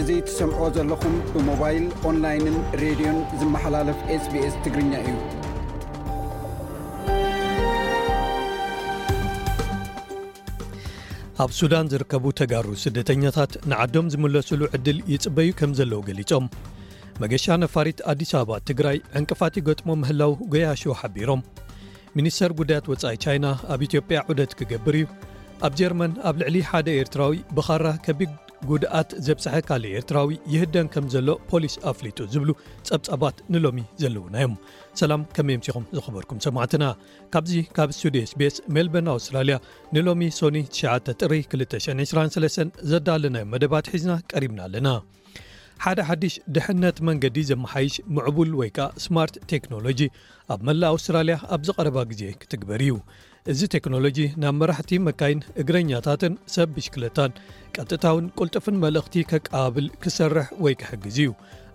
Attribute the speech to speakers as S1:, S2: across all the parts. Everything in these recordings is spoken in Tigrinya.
S1: እዚ ትሰምዕዎ ዘለኹም ብሞባይል ኦንላይንን ሬድዮን ዝመሓላለፍ ስbስ ትግርኛ እዩ
S2: ኣብ ሱዳን ዝርከቡ ተጋሩ ስደተኛታት ንዓዶም ዝምለሱሉ ዕድል ይጽበዩ ከም ዘለዉ ገሊጾም መገሻ ነፋሪት ኣዲስ ኣበባ ትግራይ ዕንቅፋት ይገጥሞ ምህላው ገያሾ ሓቢሮም ሚኒስተር ጉዳያት ወፃኢ ቻይና ኣብ ኢትዮጵያ ዑደት ክገብር እዩ ኣብ ጀርመን ኣብ ልዕሊ ሓደ ኤርትራዊ ብኻራ ከቢድ ጉድኣት ዘብፀሐ ካልእ ኤርትራዊ ይህደን ከም ዘሎ ፖሊስ ኣፍሊጡ ዝብሉ ፀብፃባት ንሎሚ ዘለዉና እዮም ሰላም ከመይ ምሲኹም ዝኽበርኩም ሰማዕትና ካብዚ ካብ ስቱድዮ ስቤስ ሜልበርን ኣውስትራልያ ንሎሚ ሶኒ ትሽዓተ ጥሪ 223 ዘዳለናዮም መደባት ሒዝና ቀሪብና ኣለና ሓደ ሓድሽ ድሕነት መንገዲ ዘመሓይሽ ምዕቡል ወይ ከኣ ስማርት ቴክኖሎጂ ኣብ መላእ ኣውስትራልያ ኣብ ዝቐረባ ግዜ ክትግበር እዩ እዚ ቴክኖሎጂ ናብ መራሕቲ መካይን እግረኛታትን ሰብ ብሽክለታን ቀጥታውን ቁልጡፍን መልእኽቲ ከቀባብል ክሰርሕ ወይ ክሕግዝ እዩ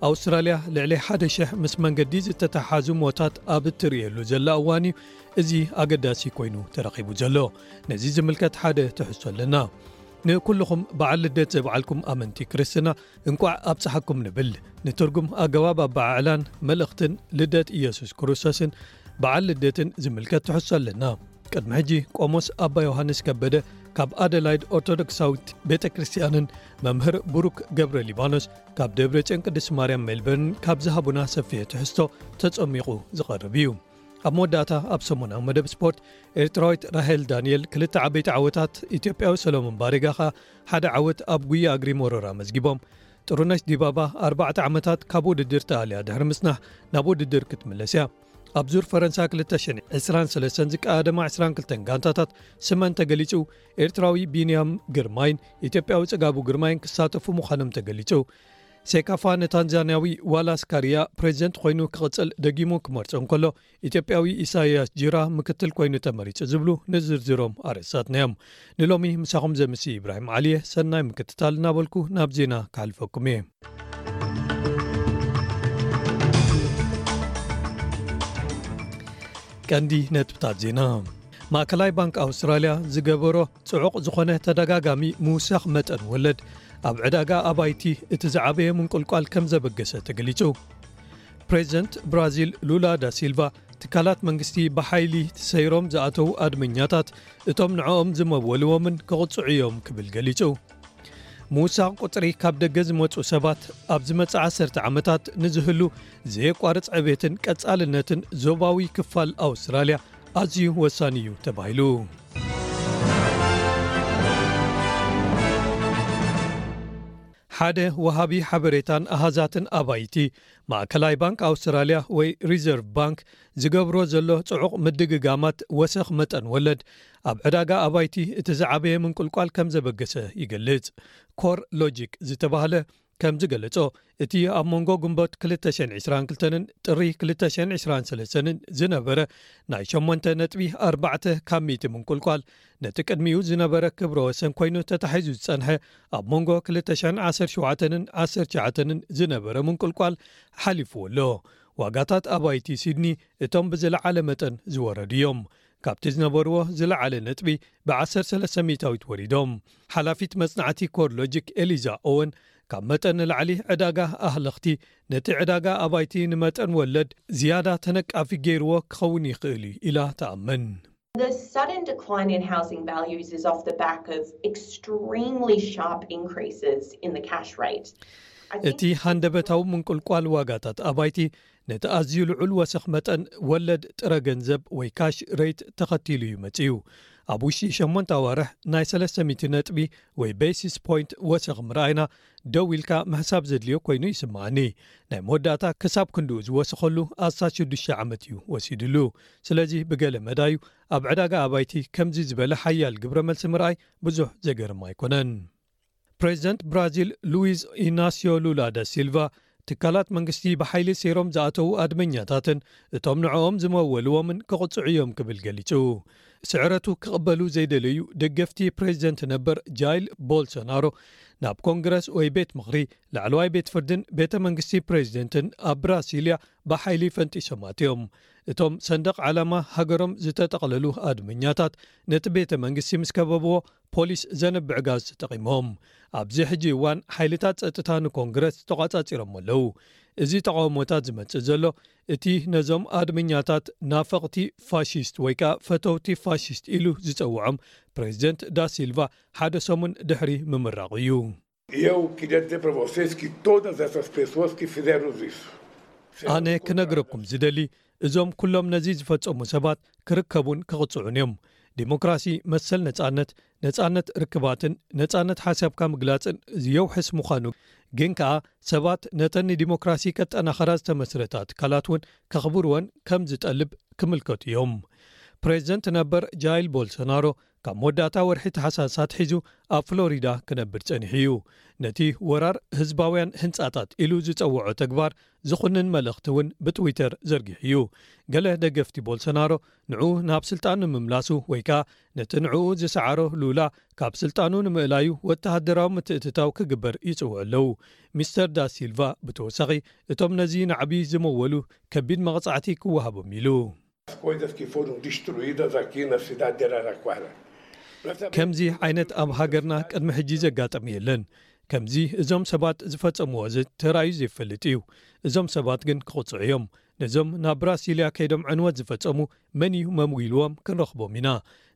S2: ኣውስትራልያ ልዕሊ ሓደ ሽሕ ምስ መንገዲ ዝተተሓሓዙ ሞታት ኣብ እትርእየሉ ዘላ እዋን እዩ እዚ ኣገዳሲ ኮይኑ ተረኺቡ ዘሎ ነዚ ዝምልከት ሓደ ትሕዝቶ ኣለና ንኩልኹም በዓል ልደት ዘብዓልኩም ኣመንቲ ክርስትና እንቋዕ ኣብፀሓኩም ንብል ንትርጉም ኣገባብ ኣበዓዕላን መልእኽትን ልደት ኢየሱስ ክርስቶስን በዓል ልደትን ዝምልከት ትሕዝቶ ኣለና ቅድሚ ሕጂ ቆሞስ ኣባ ዮሃንስ ከበደ ካብ ኣደላይድ ኦርቶዶክሳዊት ቤተ ክርስትያንን መምህር ብሩክ ገብረ ሊባኖስ ካብ ደብረጨን ቅድስት ማርያም ሜልበርን ካብ ዝሃቡና ሰፊሕ ትሕዝቶ ተጸሚቑ ዝቐርብ እዩ። ኣብ መወዳእታ ኣብ ሰሙናዊ መደብ ስፖርት ኤርትራዊት ራሄል ዳንኤል ክልተ ዓበይቲ ዓወታት ኢትዮጵያዊ ሰሎሞን ባሬጋ ኸኣ ሓደ ዓወት ኣብ ጉያ እግሪ መሮራ መዝጊቦም ጥሩነሽ ዲባባ ኣርባዕተ ዓመታት ካብ ውድድር ተኣልያ ድሕሪ ምጽናሕ ናብ ውድድር ክትምለስ እያ ኣብ ዙር ፈረንሳ 223 ዝቀዳደማ 22 ጋንታታት ስመን ተገሊጹ ኤርትራዊ ቢንያም ግርማይን ኢትዮጵያዊ ጽጋቡ ግርማይን ክሳተፉ ምዃኖም ተገሊጹ። ሴካፋ ንታንዛንያዊ ዋላስ ካርያ ፕሬዚደንት ኮይኑ ክቕጽል ደጊሙ ክመርጾ እንከሎ ኢትዮጵያዊ ኢሳይያስ ጂራ ምክትል ኮይኑ ተመሪጹ ዝብሉ ንዝርዝሮም ኣርእስታትና እዮም ንሎሚ ምሳኹም ዘምሲ ኢብራሂም ዓሊየ ሰናይ ምክትታል እናበልኩ ናብ ዜና ክሓልፈኩም እየ ቀንዲ ነጥብታት ዜና ማእከላይ ባንክ ኣውስትራልያ ዝገበሮ ጽዑቕ ዝኾነ ተደጋጋሚ ምውሳኽ መጠን ወለድ ኣብ ዕዳጋ ኣባይቲ እቲ ዝዓበየ ምንቁልቋል ከም ዘበገሰ ተገሊጹ ፕሬዚደንት ብራዚል ሉላ ዳ ሲልቫ ትካላት መንግስቲ ብሓይሊ ትሰይሮም ዝኣተዉ ኣድመኛታት እቶም ንዕኦም ዝመበልዎምን ክቕጽዑ እዮም ክብል ገሊጹ ምውሳኽ ቁጽሪ ካብ ደገ ዝመጹ ሰባት ኣብ ዝመጽእ ዓሰርተ ዓመታት ንዝህሉ ዘየቋርጽ ዕቤትን ቀጻልነትን ዞባዊ ክፋል ኣውስትራልያ ኣዝዩ ወሳኒ እዩ ተባሂሉ። ሓደ ወሃቢ ሓበሬታን ኣሃዛትን ኣባይቲ ማእከላይ ባንክ ኣውስትራልያ ወይ ሪዘርቭ ባንክ ዝገብሮ ዘሎ ጽዑቕ ምድግጋማት ወሰኽ መጠን ወለድ ኣብ ዕዳጋ ኣባይቲ እቲ ዝዓበየ ምንቁልቋል ከም ዘበገሰ ይገልጽ። ኮር ሎጂክ ዝተባህለ ከም ዝገለጾ፣ እቲ ኣብ መንጎ ግንቦት ክልተ ሽሕን ዕስራን ክልተን ጥሪ ክልተ ሽሕን ዕስራን ሰለስተን ዝነበረ ናይ ሸሞንተ ነጥቢ ኣርባዕተ ካብ ሚእቲ ምንቁልቋል ነቲ ቅድሚኡ ዝነበረ ክብረ ወሰን ኮይኑ ተታሒዙ ዝጸንሐ ኣብ መንጎ ክልተ ሽሕን ዓሰርተ ሸውዓተን ዓሰርተ ትሽዓተን ዝነበረ ምንቁልቋል ሓሊፍዎ ኣሎ። ዋጋታት ኣባይቲ ሲድኒ እቶም ብዝለዓለ መጠን ዝወረዱ እዮም። ካብቲ ዝነበርዎ ዝለዓለ ነጥቢ ብዓሰርተ ሰለስተ ሚእታዊት ወሪዶም። ሓላፊት መጽናዕቲ ኮርሎጂክ ኤሊዛ ኦወን ካብ መጠን ንላዕሊ ዕዳጋ ኣህለኽቲ ነቲ ዕዳጋ ኣባይቲ ንመጠን ወለድ ዝያዳ ተነቃፊ ገይርዎ ክኸውን ይኽእል እዩ ኢላ ትኣምን።
S3: The sudden decline in housing values is off the back of extremely sharp increases in the cash rate.
S2: እቲ ሃንደበታዊ ምንቁልቋል ዋጋታት ኣባይቲ ነቲ ኣዝዩ ልዑል ወሰኽ መጠን ወለድ ጥረ ገንዘብ ወይ ካሽ ሬይት ተኸቲሉ እዩ መጺኡ። ኣብ ውሽጢ ሸሞንተ ኣዋርሕ ናይ ሰለስተ ሚእቲ ነጥቢ ወይ በይሲስ ፖይንት ወሰኽ ምርኣይና ደው ኢልካ ምሕሳብ ዘድልዮ ኮይኑ ይስምዓኒ። ናይ መወዳእታ ክሳብ ክንድኡ ዝወሰኸሉ ኣስታት ሽዱሽተ ዓመት እዩ ወሲድሉ። ስለዚ ብገለ መዳዩ ኣብ ዕዳጋ ኣባይቲ ከምዚ ዝበለ ሓያል ግብረ መልሲ ምርኣይ ብዙሕ ዘገርም ኣይኮነን። ፕሬዚደንት ብራዚል ሉዊዝ ኢናስዮ ሉላ ደ ሲልቫ ትካላት መንግስቲ ብሓይሊ ሰይሮም ዝኣተዉ ኣድመኛታትን እቶም ንዕኦም ዝመወልዎምን ክቕፅዑ እዮም ክብል ገሊፁ። ስዕረቱ ክቕበሉ ዘይደለዩ ደገፍቲ ፕሬዚደንት ነበር ጃይል ቦልሶናሮ ናብ ኮንግረስ ወይ ቤት ምኽሪ፣ ላዕለዋይ ቤት ፍርድን ቤተ መንግስቲ ፕሬዚደንትን ኣብ ብራሲልያ ብሓይሊ ፈንጢሶም ኣትዮም። እቶም ሰንደቕ ዓላማ ሃገሮም ዝተጠቕለሉ ኣድመኛታት ነቲ ቤተ መንግስቲ ምስ ከበብዎ ፖሊስ ዘንብዕ ጋዝ ተጠቒሞም። ኣብዚ ሕጂ እዋን ሓይልታት ጸጥታ ንኮንግረስ ተቖጻጺሮሞ ኣለዉ። እዚ ተቓውሞታት ዝመጽእ ዘሎ እቲ ነዞም ኣድመኛታት ናፈቕቲ ፋሺስት ወይ ከኣ ፈተውቲ ፋሺስት ኢሉ ዝጸውዖም ፕረዚደንት ዳሲልቫ ሓደ ሰሙን ድሕሪ ምምራቑ እዩ። ኣነ ክነግረኩም ዝደሊ እዞም ኩሎም ነዚ ዝፈጸሙ ሰባት ክርከቡን ክቕጽዑን እዮም። ዲሞክራሲ መሰል ነጻነት፣ ነጻነት ርክባትን ነጻነት ሓሳብካ ምግላጽን የውሕስ ምዃኑ ግን ከኣ ሰባት ነተን ንዲሞክራሲ ከጠናኸራ ዝተመስረታ ትካላት እውን ከኽብርወን ከም ዝጠልብ ክምልከቱ እዮም። ፕረዚደንት ነበር ጃይል ቦልሶናሮ ካብ መወዳእታ ወርሒ ታሕሳስ ኣትሒዙ ኣብ ፍሎሪዳ ክነብር ጸኒሑ እዩ። ነቲ ወራር ህዝባውያን ህንጻታት ኢሉ ዝጸውዖ ተግባር ዝኹንን መልእኽቲ እውን ብትዊተር ዘርጊሑ እዩ። ገለ ደገፍቲ ቦልሶናሮ ንዕኡ ናብ ስልጣን ንምምላሱ ወይ ከኣ ነቲ ንዕኡ ዝሰዓሮ ሉላ ካብ ስልጣኑ ንምእላዩ ወተሃደራዊ ምትእትታው ክግበር ይጽውዑ ኣለዉ። ሚስተር ዳ ሲልቫ ብተወሳኺ እቶም ነዚ ናዕቢ ዝመወሉ ከቢድ መቕጻዕቲ ክወሃቦም ኢሉ። ከምዚ ዓይነት ኣብ ሃገርና ቅድሚ ሕጂ ዘጋጠመ የለን ከምዚ እዞም ሰባት ዝፈጸምዎ ተራዩ ዘይፈልጥ እዩ እዞም ሰባት ግን ክቕጽዑ እዮም ነዞም ናብ ብራሲልያ ከይዶም ዕንወት ዝፈጸሙ መን እዩ መምጉልዎም ክንረኽቦም ኢና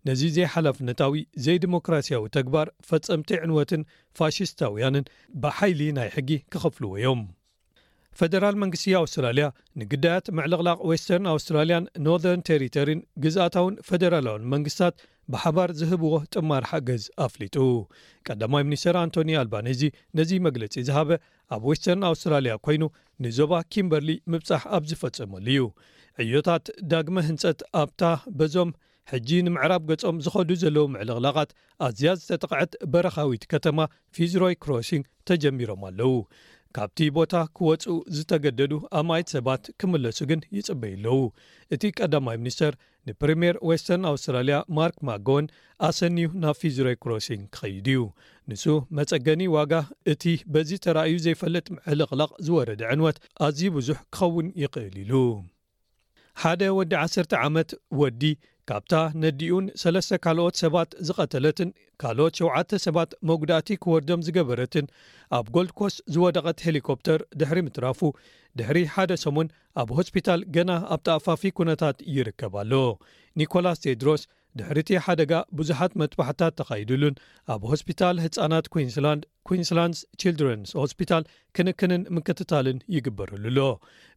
S2: ነዚ ዘይሓላፍነታዊ ዘይዲሞክራሲያዊ ተግባር ፈጸምቲ ዕንወትን ፋሽስታውያንን ብሓይሊ ናይ ሕጊ ክኸፍልዎ እዮም ፈደራል መንግስቲ ኣውስትራልያ ንግዳያት ምዕልቕላቕ ዌስተርን ኣውስትራልያን ኖርዘርን ቴሪተሪን ግዝኣታውን ፈደራላውን መንግስታት ብሓባር ዝህብዎ ጥማር ሓገዝ ኣፍሊጡ ቀዳማይ ሚኒስተር ኣንቶኒ ኣልባነዚ ነዚ መግለጺ ዝሃበ ኣብ ዌስተርን ኣውስትራልያ ኮይኑ ንዞባ ኪምበርሊ ምብጻሕ ኣብ ዝፈጸመሉ እዩ ዕዮታት ዳግመ ህንጸት ኣብታ በዞም ሕጂ ንምዕራብ ገጾም ዝኸዱ ዘለዉ ምዕልቕላቓት ኣዝያ ዝተጠቕዐት በረኻዊት ከተማ ፊዝሮይ ክሮሲንግ ተጀሚሮም ኣለዉ። ካብቲ ቦታ ክወጽኡ ዝተገደዱ ኣማኢት ሰባት ክምለሱ ግን ይጽበዩ ኣለዉ። እቲ ቀዳማይ ሚኒስተር ንፕሪምየር ዌስተርን ኣውስትራልያ ማርክ ማክጎወን ኣሰንዩ ናብ ፊዝሮይ ክሮሲንግ ክኸይድ እዩ። ንሱ መጸገኒ ዋጋ እቲ በዚ ተራእዩ ዘይፈልጥ ምዕልቕላቕ ዝወረደ ዕንወት ኣዝዩ ብዙሕ ክኸውን ይኽእል ኢሉ። ሓደ ወዲ ዓሰርተ ዓመት ወዲ ካብታ ነዲኡን ሰለስተ ካልኦት ሰባት ዝቐተለትን ካልኦት ሸውዓተ ሰባት መጉዳእቲ ክወርዶም ዝገበረትን ኣብ ጎልድኮስት ዝወደቐት ሄሊኮፕተር ድሕሪ ምትራፉ ድሕሪ ሓደ ሰሙን ኣብ ሆስፒታል ገና ኣብ ተኣፋፊ ኩነታት ይርከብ ኣሎ ኒኮላስ ቴድሮስ ድሕሪ'ቲ ሓደጋ ብዙሓት መጥባሕትታት ተኻይድሉን ኣብ ሆስፒታል ህጻናት ኲንስላንድ፣ Queensland's Children's Hospital፣ ክንክንን ምክትታልን ይግበረሉ ኣሎ።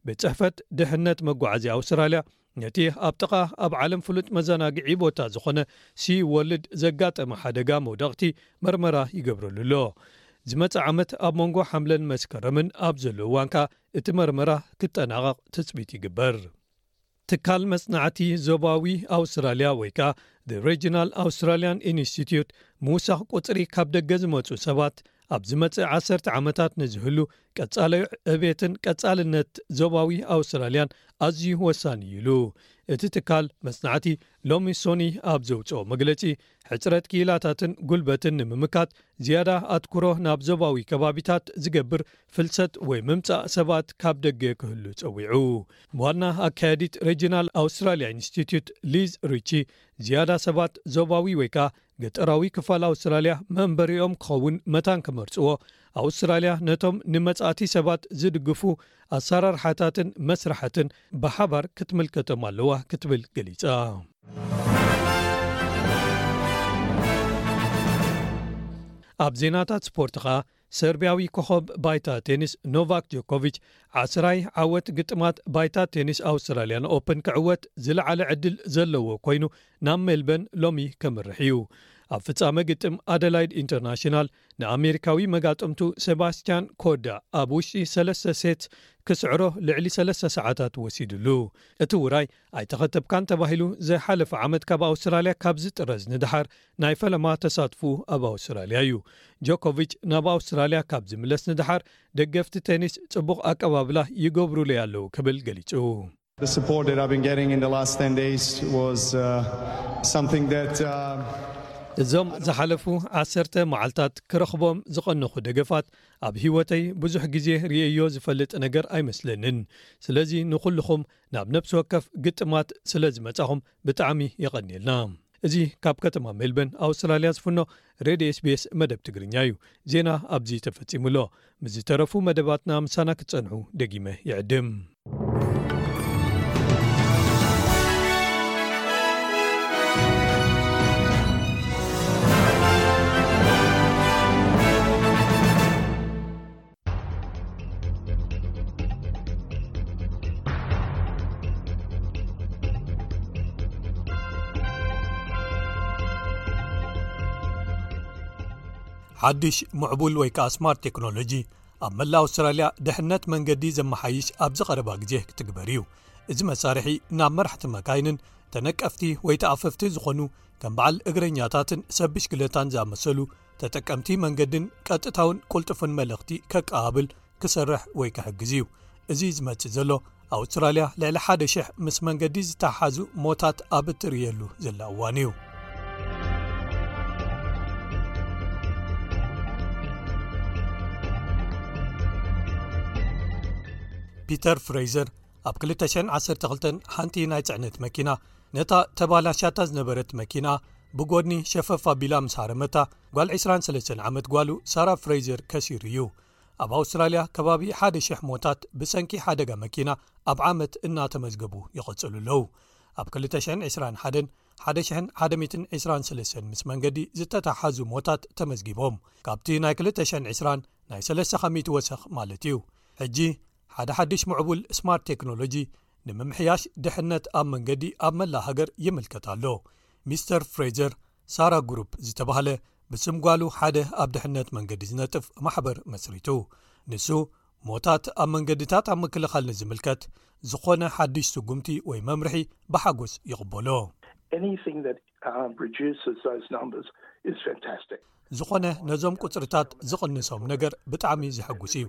S2: ቤት ጽሕፈት ድሕነት መጓዓዝያ ኣውስትራልያ ነቲ ኣብ ጥቓ ኣብ ዓለም ፍሉጥ መዘናግዒ ቦታ ዝዀነ ሲ ወርልድ ዘጋጠመ ሓደጋ መውደቕቲ መርመራ ይገብረሉ ኣሎ። ዝመጽእ ዓመት ኣብ መንጎ ሓምለን መስከረምን ኣብ ዘሎ እዋን ከኣ እቲ መርመራ ክጠናቐቕ ትጽቢት ይግበር። ትካል መጽናዕቲ ዞባዊ ኣውስትራልያ ወይ ከኣ The Regional Australian Institute ምውሳኽ ቁጽሪ ካብ ደገ ዝመጹ ሰባት ኣብ ዝመጽእ ዓሰርተ ዓመታት ንዝህሉ ቀጻሊ ዕቤትን ቀጻልነት ዞባዊ ኣውስትራልያን ኣዝዩ ወሳኒ እዩ ኢሉ እቲ ትካል መጽናዕቲ ሎሚ ሶኑይ ኣብ ዘውጽኦ መግለጺ፣ ሕጽረት ክኢላታትን ጉልበትን ንምምካት ዝያዳ ኣትኩሮ ናብ ዞባዊ ከባቢታት ዝገብር ፍልሰት ወይ ምምጻእ ሰባት ካብ ደገ ክህሉ ጸዊዑ። ዋና ኣካያዲት ሬጂናል ኣውስትራልያ ኢንስቲትዩት ሊዝ ሪቺ፣ ዝያዳ ሰባት ዞባዊ ወይ ከኣ ገጠራዊ ክፋል ኣውስትራልያ መንበሪኦም ክኸውን መታን ክመርጽዎ፣ ኣውስትራልያ ነቶም ንመጻእቲ ሰባት ዝድግፉ ኣሰራርሓታትን መስርሓትን ብሓባር ክትምልከቶም ኣለዋ ክትብል ገሊጻ። ኣብ ዜናታት ስፖርት ከኣ ሰርብያዊ ኮኾብ ባይታ ቴኒስ ኖቫክ ጆኮቪች ዓስራይ ዓወት ግጥማት ባይታ ቴኒስ ኣውስትራልያን ኦፕን ክዕወት ዝለዓለ ዕድል ዘለዎ ኮይኑ ናብ ሜልበርን ሎሚ ከምርሕ እዩ። ኣብ ፍጻመ ግጥም ኣደላይድ ኢንተርናሽናል ንኣሜሪካዊ መጋጥምቱ ሴባስትያን ኮዳ ኣብ ውሽጢ ሰለስተ ሴት ክስዕሮ ልዕሊ ሰለስተ ሰዓታት ወሲድሉ። እቲ ውራይ ኣይተኸተብካን ተባሂሉ ዝሓለፈ ዓመት ካብ ኣውስትራልያ ካብዚ ጥረዝ ንደሓር ናይ ፈለማ ተሳትፍኡ ኣብ ኣውስትራልያ እዩ። ጆኮቪች ናብ ኣውስትራልያ ካብ ዝምለስ ንደሓር ደገፍቲ ቴኒስ ጽቡቕ ኣቀባብላ ይገብሩለይ ኣለዉ ክብል ገሊጹ። እዞም ዝሓለፉ ዓሰርተ መዓልታት ክረኽቦም ዝቐነኹ ደገፋት ኣብ ህይወተይ ብዙሕ ግዜ ርእየዮ ዝፈልጥ ነገር ኣይመስለንን። ስለዚ ንኹልኹም ናብ ነብሲ ወከፍ ግጥማት ስለ ዝመጻኹም ብጣዕሚ የቐንየልና። እዚ ካብ ከተማ ሜልበን ኣውስትራልያ ዝፍኖ ሬድዮ SBS መደብ ትግርኛ እዩ። ዜና ኣብዚ ተፈጺሙ ኣሎ። ምስ ዝተረፉ መደባትና ምሳና ክትጸንሑ ደጊመ ይዕድም። ሓድሽ ምዕቡል ወይ ከኣ ስማርት ቴክኖሎጂ ኣብ መላ ኣውስትራልያ ድሕነት መንገዲ ዘመሓይሽ ኣብዚ ቐረባ ግዜ ክትግበር እዩ እዚ መሳርሒ ናብ መራሕቲ መካይንን ተነቀፍቲ ወይ ተኣፈፍቲ ዝኾኑ ከም በዓል እግረኛታትን ሰብሽ ክለታን ዝኣመሰሉ ተጠቀምቲ መንገድን ቀጥታውን ቁልጡፍን መልእኽቲ ከቀባብል ክሰርሕ ወይ ክሕግዝ እዩ እዚ ዝመጽእ ዘሎ ኣውስትራልያ ልዕሊ ሓደ 00 ምስ መንገዲ ዝተሓሓዙ ሞታት ኣብ እትርእየሉ ዘላ እዋን እዩ ፒተር ፍረይዘር ኣብ 212 ሓንቲ ናይ ጽዕነት መኪና ነታ ተባላሽያታ ዝነበረት መኪና ብጐድኒ ሸፈፍ ኣቢላ ምስ ሃረመታ ጓል 23 ዓመት ጓሉ ሳራ ፍረይዘር ከሲሩ እዩ ኣብ ኣውስትራልያ ከባቢ 1,00 ሞታት ብሰንኪ ሓደጋ መኪና ኣብ ዓመት እናተመዝገቡ ይቐጽሉ ኣለዉ ኣብ 221 1,123 ምስ መንገዲ ዝተተሓሓዙ ሞታት ተመዝጊቦም ካብቲ ናይ 220 ናይ 3 ካሚቲ ወሰኽ ማለት እዩ ሕጂ ሓደ ሓድሽ ምዕቡል ስማርት ቴክኖሎጂ ንምምሕያሽ ድሕነት ኣብ መንገዲ ኣብ መላእ ሃገር ይምልከት ኣሎ ሚስተር ፍሬዘር ሳራ ጉሩፕ ዝተባህለ ብስም ጓሉ ሓደ ኣብ ድሕነት መንገዲ ዝነጥፍ ማሕበር መስሪቱ ንሱ ሞታት ኣብ መንገድታት ኣብ ምክልኻል ንዝምልከት ዝኾነ ሓድሽ ስጉምቲ ወይ መምርሒ ብሓጎስ ይቕበሎ ዝኾነ ነዞም ቁጽርታት ዝቕንሶም ነገር ብጣዕሚ ዘሐጉስ እዩ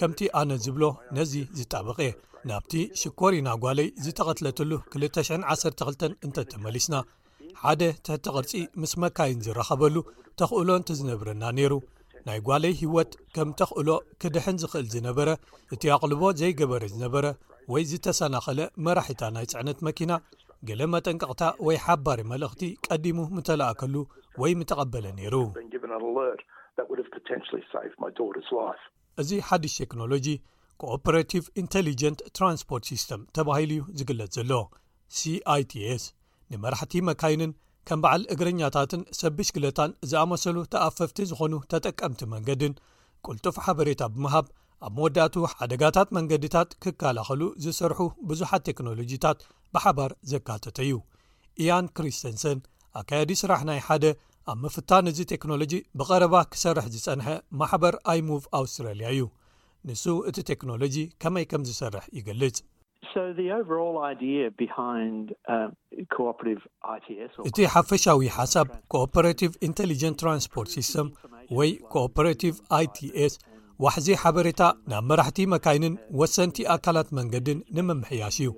S2: ከምቲ ኣነ ዝብሎ ነዚ ዝጣበቕ እየ ናብቲ ሽኮሪና ጓለይ ዝተቐትለትሉ 212 እንተተመሊስና ሓደ ትሕቲ ቕርጺ ምስ መካይን ዝረኸበሉ ተኽእሎ እንት ዝነብረና ነይሩ ናይ ጓለይ ህይወት ከም ተኽእሎ ክድሕን ዝኽእል ዝነበረ እቲ ኣቕልቦ ዘይገበረ ዝነበረ ወይ ዝተሰናኸለ መራሒታ ናይ ፅዕነት መኪና ገለ መጠንቀቕታ ወይ ሓባሪ መልእኽቲ ቀዲሙ ምተላእከሉ ወይ ምተቐበለ ነይሩ እዚ ሓድሽ ቴክኖሎጂ ኮኦፐረቲቭ ኢንተሊጀንት ትራንስፖርት ሲስተም ተባሂሉ እዩ ዝግለፅ ዘሎ CITS፣ ንመራሕቲ መካይንን ከም በዓል እግረኛታትን ሰብ ብሽክለታን ዝኣመሰሉ ተኣፈፍቲ ዝዀኑ ተጠቀምቲ መንገድን ቅልጡፍ ሓበሬታ ብምሃብ ኣብ መወዳእትኡ ሓደጋታት መንገድታት ክከላኸሉ ዝሰርሑ ብዙሓት ቴክኖሎጂታት ብሓባር ዘካተተ እዩ። ኢያን ክሪስተንሰን፣ ኣካያዲ ስራሕ ናይ ሓደ ኣብ ምፍታን እዚ ቴክኖሎጂ ብቐረባ ክሰርሕ ዝጸንሐ ማሕበር ኣይሙቭ ኣውስትራልያ እዩ። ንሱ እቲ ቴክኖሎጂ ከመይ ከም ዝሰርሕ ይገልጽ። እቲ ሓፈሻዊ ሓሳብ ኮኦፐረቲቭ ኢንተሊጀንት ትራንስፖርት ሲስተም ወይ ኮኦፐረቲቭ ኣይቲኤስ ዋሕዚ ሓበሬታ ናብ መራሕቲ መካይንን ወሰንቲ ኣካላት መንገድን ንምምሕያሽ እዩ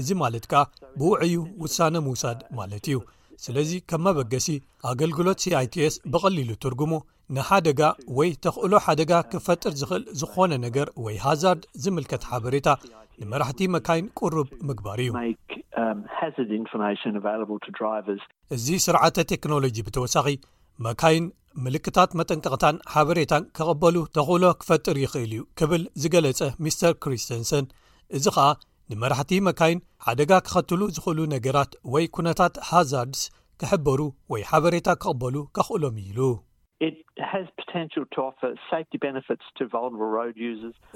S2: እዚ ማለት ከኣ ብውዕዩ ውሳነ ምውሳድ ማለት እዩ ስለዚ ከም መበገሲ ኣገልግሎት ሲኣይቲኤስ ብቐሊሉ ትርጉሙ ንሓደጋ ወይ ተኽእሎ ሓደጋ ክፈጥር ዝኽእል ዝኾነ ነገር ወይ ሃዛርድ ዝምልከት ሓበሬታ ንመራሕቲ መካይን ቅሩብ ምግባር እዩ። እዚ ስርዓተ ቴክኖሎጂ ብተወሳኺ መካይን ምልክታት መጠንቀቕታን ሓበሬታን ከቐበሉ ተኽእሎ ክፈጥር ይኽእል እዩ ክብል ዝገለጸ ሚስተር ክሪስተንሰን እዚ ኸኣ ንመራሕቲ መካይን ሓደጋ ክኸትሉ ዝኽእሉ ነገራት ወይ ኩነታት ሃዛርድስ ክሕበሩ ወይ ሓበሬታ ክቕበሉ ከኽእሎም እዩ ኢሉ።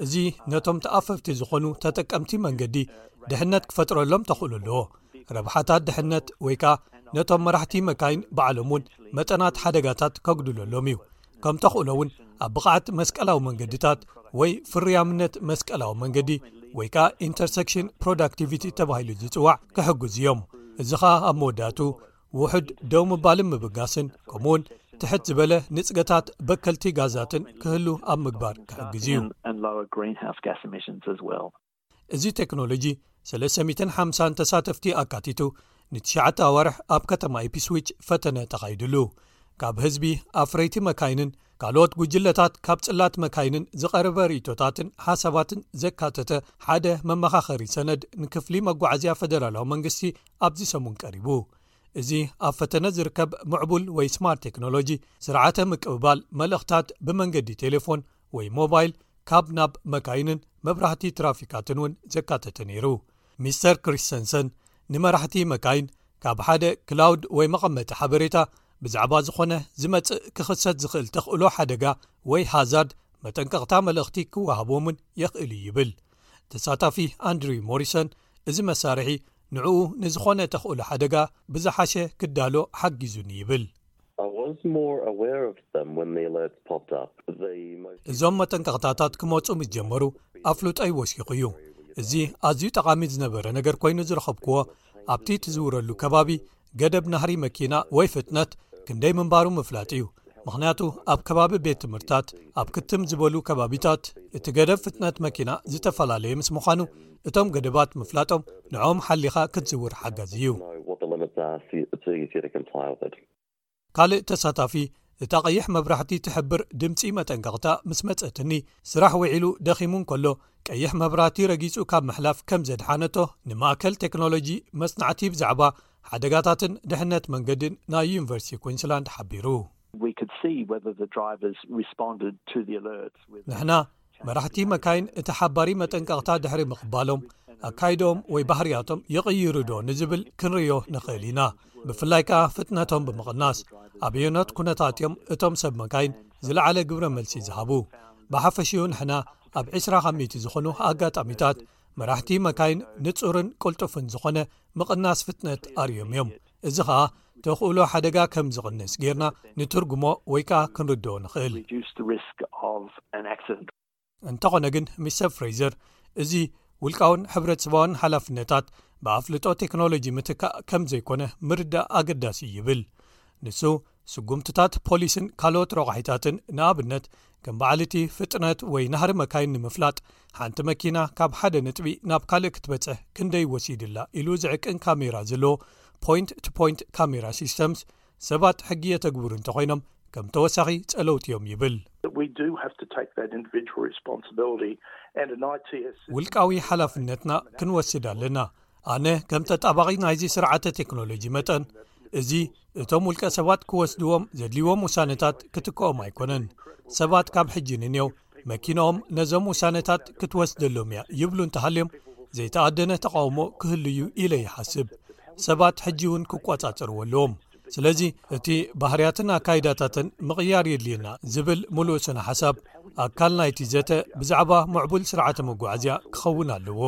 S2: እዚ ነቶም ተኣፈፍቲ ዝኾኑ ተጠቀምቲ መንገዲ ድሕነት ክፈጥረሎም ተኽእሎ ኣለዎ፣ ረብሓታት ድሕነት ወይ ከኣ ነቶም መራሕቲ መካይን ባዕሎም'ውን መጠናት ሓደጋታት ከጉድለሎም እዩ። ከም ተኽእሎ እውን ኣብ ብቕዓት መስቀላዊ መንገድታት ወይ ፍርያምነት መስቀላዊ መንገዲ ወይ ከዓ ኢንተርሰክሽን ፕሮዳክቲቪቲ ተባሂሉ ዝፅዋዕ ክሕግዙ እዮም እዚ ኸዓ ኣብ መወዳቱ ውሕድ ደው ምባልን ምብጋስን ከምኡ ውን ትሕት ዝበለ ንፅገታት በከልቲ ጋዛትን ክህሉ ኣብ ምግባር ክሕግዙ እዩ እዚ ቴክኖሎጂ 350 ተሳተፍቲ ኣካቲቱ ንትሽዓተ ኣዋርሕ ኣብ ከተማ ኢፒስዊች ፈተነ ተኻይድሉ። ካብ ህዝቢ፣ ኣፍረይቲ መካይንን ካልኦት ጉጅለታት ካብ ጽላት መካይንን ዝቐረበ ርእይቶታትን ሓሳባትን ዘካተተ ሓደ መመኻኸሪ ሰነድ ንክፍሊ መጓዓዝያ ፈደራላዊ መንግስቲ ኣብዚ ሰሙን ቀሪቡ። እዚ ኣብ ፈተነ ዝርከብ ምዕቡል ወይ ስማርት ቴክኖሎጂ ስርዓተ ምቅብባል መልእኽታት ብመንገዲ ቴሌፎን፣ ወይ ሞባይል ካብ ናብ መካይንን መብራህቲ ትራፊካትን እውን ዘካተተ ነይሩ ሚስተር ክሪስተንሰን ንመራሕቲ መካይን ካብ ሓደ ክላውድ ወይ መቐመጢ ሓበሬታ ብዛዕባ ዝኾነ ዝመጽእ ክኽሰት ዝኽእል ተኽእሎ ሓደጋ ወይ ሃዛርድ መጠንቀቕታ መልእኽቲ ክወሃቦም ውን የኽእል ይብል ተሳታፊ ኣንድሪው ሞሪሰን እዚ መሳርሒ ንዕኡ ንዝዀነ ተኽእሎ ሓደጋ ብዝሓሸ ክዳሎ ሓጊዙኒ ይብል። እዞም መጠንቀቕታታት ክመጹ ምስ ጀመሩ ኣፍልጦይ ወሲኹ እዩ። እዚ ኣዝዩ ጠቓሚ ዝነበረ ነገር ኰይኑ ዝረኸብክዎ፣ ኣብቲ ትዝውረሉ ከባቢ ገደብ ናህሪ መኪና ወይ ፍጥነት ክንደይ ምንባሩ ምፍላጥ እዩ ምኽንያቱ ኣብ ከባቢ ቤት ትምህርታት ኣብ ክትም ዝበሉ ከባቢታት እቲ ገደብ ፍጥነት መኪና ዝተፈላለየ ምስ ምዃኑ እቶም ገደባት ምፍላጦም ንዕኦም ሓሊኻ ክትዝውር ሓጋዝ እዩ ካልእ ተሳታፊ፣ እታ ቀይሕ መብራህቲ ትሕብር ድምጺ መጠንቀቕታ ምስ መጸትኒ፣ ስራሕ ውዒሉ ደኺሙ እንከሎ ቀይሕ መብራህቲ ረጊጹ ካብ ምሕላፍ ከም ዘድሓነቶ ንማእከል ቴክኖሎጂ መጽናዕቲ ብዛዕባ ሓደጋታትን ድሕነት መንገድን ናይ ዩኒቨርሲቲ ኲንስላንድ ሓቢሩ። ንሕና፣ መራሕቲ መካይን እቲ ሓባሪ መጠንቀቕታ ድሕሪ ምቕባሎም ኣካይዶኦም ወይ ባህርያቶም ይቕይሩዶ ንዝብል ክንርዮ ንኽእል ኢና ብፍላይ ከኣ ፍጥነቶም ብምቕናስ ኣብዮኖት ኩነታት እዮም እቶም ሰብ መካይን ዝለዓለ ግብረ መልሲ ዝሃቡ ብሓፈሽኡ ንሕና ኣብ 20 ካ ሚቲ ዝኾኑ ኣጋጣሚታት መራሕቲ መካይን ንፁርን ቅልጡፍን ዝኾነ ምቕናስ ፍጥነት ኣርዮም እዮም እዚ ኸኣ ተኽእሎ ሓደጋ ከም ዝቕንስ ጌርና ንትርጉሞ ወይ ከኣ ክንርድኦ ንኽእል። እንተኾነ ግን ሚስተር ፍሬዘር እዚ ውልቃውን ሕብረተሰባውን ሓላፍነታት ብኣፍልጦ ቴክኖሎጂ ምትካእ ከም ዘይኮነ ምርዳእ ኣገዳሲ እዩ ይብል ንሱ። ስጉምትታት ፖሊስን ካልኦት ረቛሒታትን ንኣብነት ከም በዓል እቲ ፍጥነት ወይ ናህሪ መካይን ንምፍላጥ ሓንቲ መኪና ካብ ሓደ ነጥቢ ናብ ካልእ ክትበጽሕ ክንደይ ወሲድላ ኢሉ ዝዕቅን ካሜራ ዘለዎ ፖንት ቱ ፖንት ካሜራ ሲስተምስ ሰባት ሕጊ የተግብሩ እንተኮይኖም ከም ተወሳኺ ጸለውቲ እዮም ይብል ውልቃዊ ሓላፍነትና ክንወስድ ኣለና ኣነ ከም ተጣባቒ ናይዚ ስርዓተ ቴክኖሎጂ መጠን እዚ እቶም ውልቀ ሰባት ክወስድዎም ዘድልዎም ውሳነታት ክትክኦም ኣይኮነን ሰባት ካብ ሕጂ ንንዮው መኪኖኦም ነዞም ውሳነታት ክትወስደሎም እያ ይብሉ እንተሃልዮም ዘይተኣደነ ተቓውሞ ክህልዩ ኢለ ይሓስብ ሰባት ሕጂ እውን ክቆጻጸርዎ ኣለዎም ስለዚ እቲ ባህርያትን ኣካይዳታትን ምቕያር የድልየና ዝብል ምሉእ ስነ ሓሳብ ኣካል ናይቲ ዘተ ብዛዕባ ምዕቡል ስርዓተ መጓዓዝያ ክኸውን ኣለዎ።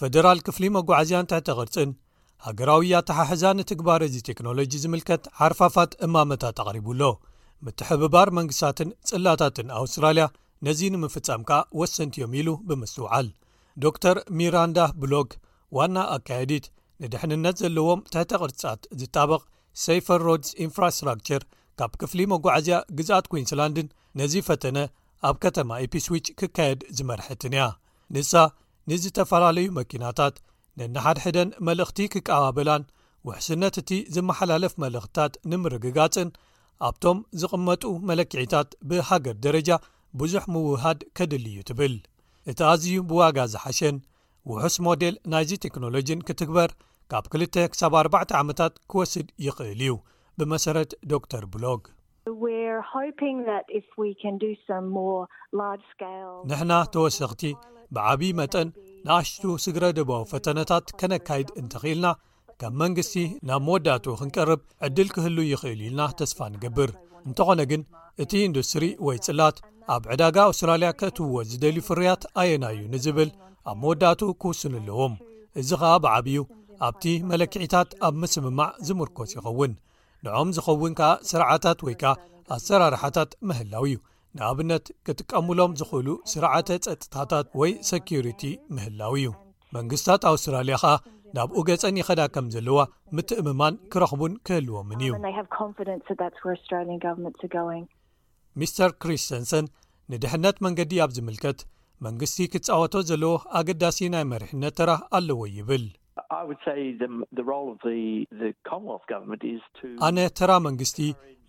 S2: ፈደራል ክፍሊ መጓዓዝያን ትሕተ ቅርፅን ሃገራዊ ኣተሓሕዛ ንትግባረ እዚ ቴክኖሎጂ ዝምልከት ሓርፋፋት እማመታት ኣቕሪቡ ኣሎ። ምትሕብባር መንግስታትን ፅላታትን ኣውስትራልያ ነዚ ንምፍፃም ከኣ ወሰንቲ እዮም ኢሉ ብምስትውዓል ዶክተር ሚራንዳ ብሎግ ዋና ኣካየዲት ንድሕንነት ዘለዎም ትሕተ ቅርጻት ዝጣበቕ ሰይፈር ሮድስ ኢንፍራስትራክቸር ካብ ክፍሊ መጓዓዝያ ግዝኣት ኩንስላንድን ነዚ ፈተነ ኣብ ከተማ ኢፒስዊች ክካየድ ዝመርሐትን እያ ንሳ ንዝተፈላለዩ መኪናታት ነንሓድሕደን መልእኽቲ ክቀባበላን ውሕስነት እቲ ዝመሓላለፍ መልእኽትታት ንምርግጋፅን ኣብቶም ዝቕመጡ መለክዒታት ብሃገር ደረጃ ብዙሕ ምውህሃድ ከድልዩ ትብል እቲ ኣዝዩ ብዋጋ ዝሓሸን ውሑስ ሞዴል ናይዚ ቴክኖሎጂን ክትግበር ካብ 2 ክሳብ 4 ዓመታት ክወስድ ይኽእል እዩ ብመሰረት ዶክተር ብሎግ ንሕና ተወሰኽቲ ብዓብዪ መጠን ንኣሽቱ ስግረ ደባዊ ፈተነታት ከነካይድ እንተኽኢልና ከም መንግስቲ ናብ መወዳእትኡ ክንቀርብ ዕድል ክህሉ ይኽእልዩ ኢልና ተስፋ ንገብር እንተኾነ ግን እቲ ኢንዱስትሪ ወይ ጽላት ኣብ ዕዳጋ ኣውስትራልያ ከእትውዎ ዝደልዩ ፍርያት ኣየናዩ ንዝብል ኣብ መወዳእቱ ክውስኑ ኣለዎም እዚ ኸኣ ብዓብዩ ኣብቲ መለክዒታት ኣብ ምስምማዕ ዝምርኮስ ይኸውን ንኦም ዝኸውን ከኣ ስርዓታት ወይ ከኣ ኣሰራርሓታት ምህላው እዩ ንኣብነት ክጥቀሙሎም ዝኽእሉ ስርዓተ ጸጥታታት ወይ ሰኪሪቲ ምህላው እዩ መንግስታት ኣውስትራልያ ከኣ ናብኡ ገጸን ይኸዳ ከም ዘለዋ ምትእምማን ክረኽቡን ክህልዎምን እዩ ሚስተር ክሪስተንሰን ንድሕነት መንገዲ ኣብ ዝምልከት መንግስቲ ክጻወቶ ዘለዎ ኣገዳሲ ናይ መሪሕነት ተራ ኣለዎ ይብል ኣነ ተራ መንግስቲ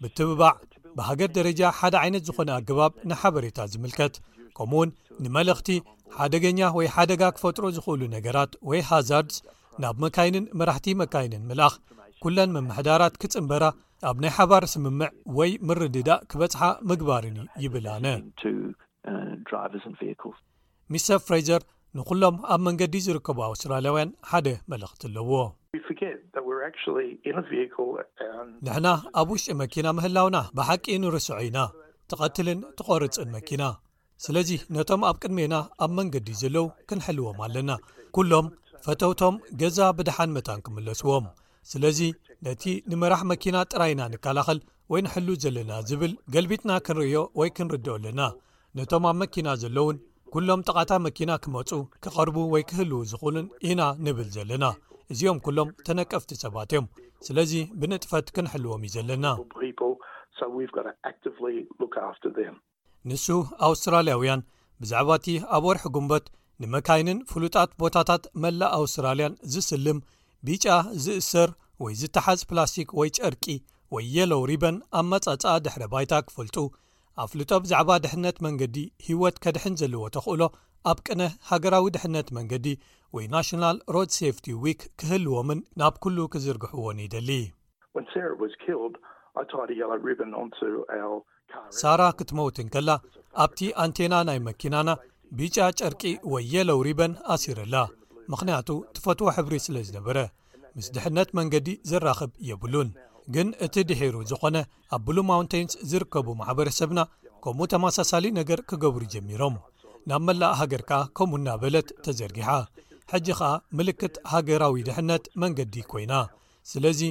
S2: ምትብባዕ ብሃገር ደረጃ ሓደ ዓይነት ዝኾነ ኣገባብ ንሓበሬታ ዝምልከት ከምኡ ውን ንመልእኽቲ ሓደገኛ ወይ ሓደጋ ክፈጥሩ ዝኽእሉ ነገራት ወይ ሃዛርድስ ናብ መካይንን መራሕቲ መካይንን ምልኣኽ ኩለን ምምሕዳራት ክጽምበራ ኣብ ናይ ሓባር ስምምዕ ወይ ምርድዳእ ክበጽሓ ምግባርን ይብል ኣነ። ሚስተር ፍሬዘር ንዅሎም ኣብ መንገዲ ዝርከቡ ኣውስትራልያውያን ሓደ መልእኽቲ ኣለዎ። ንሕና ኣብ ውሽጢ መኪና ምህላውና ብሓቂ ንርስዖ ኢና፣ ትቐትልን ትቖርጽን መኪና። ስለዚ ነቶም ኣብ ቅድሜና ኣብ መንገዲ ዘለዉ ክንሕልዎም ኣለና፣ ኵሎም ፈተውቶም ገዛ ብደሓን መታን ክምለስዎም። ስለዚ ነቲ ንመራሕ መኪና ጥራይ ኢና ንከላኸል ወይ ንሕሉ ዘለና ዝብል ገልቢጥና ክንርእዮ ወይ ክንርድኦ ኣለና ነቶም ኣብ መኪና ዘለዉን ኩሎም ጥቓታ መኪና ክመፁ ክቐርቡ ወይ ክህልው ዝኽእሉን ኢና ንብል ዘለና እዚኦም ኩሎም ተነቀፍቲ ሰባት እዮም ስለዚ ብንጥፈት ክንሕልዎም እዩ ዘለና። ንሱ ኣውስትራልያውያን ብዛዕባ እቲ ኣብ ወርሒ ጉንበት ንመካይንን ፍሉጣት ቦታታት መላእ ኣውስትራልያን ዝስልም ቢጫ ዝእሰር ወይ ዝተሓዝ ፕላስቲክ ወይ ጨርቂ ወይ የሎው ሪበን ኣመጻጽኣ ድሕረ ባይታ ክፈልጡ ኣፍልጦ ብዛዕባ ድሕነት መንገዲ ህይወት ከድሕን ዘለዎ ተኽእሎ ኣብ ቅነ ሃገራዊ ድሕነት መንገዲ ወይ ናሽናል ሮድ ሴፍቲ ዊክ ክህልዎምን ናብ ኩሉ ክዝርግሕዎን ይደሊ ሳራ ክትመውት እንከላ ኣብቲ ኣንቴና ናይ መኪናና ቢጫ ጨርቂ ወይ የለው ሪበን ኣሲረላ ምኽንያቱ ትፈትዎ ሕብሪ ስለ ዝነበረ ምስ ድሕነት መንገዲ ዘራኽብ የብሉን ግን እቲ ድሒሩ ዝኾነ ኣብ ብሉ ማውንተይንስ ዝርከቡ ማሕበረሰብና ከምኡ ተመሳሳሊ ነገር ክገብሩ ጀሚሮም ናብ መላእ ሃገር ከኣ ከምኡ እናበለት ተዘርጊሓ ሕጂ ኸኣ ምልክት ሃገራዊ ድሕነት መንገዲ ኮይና ስለዚ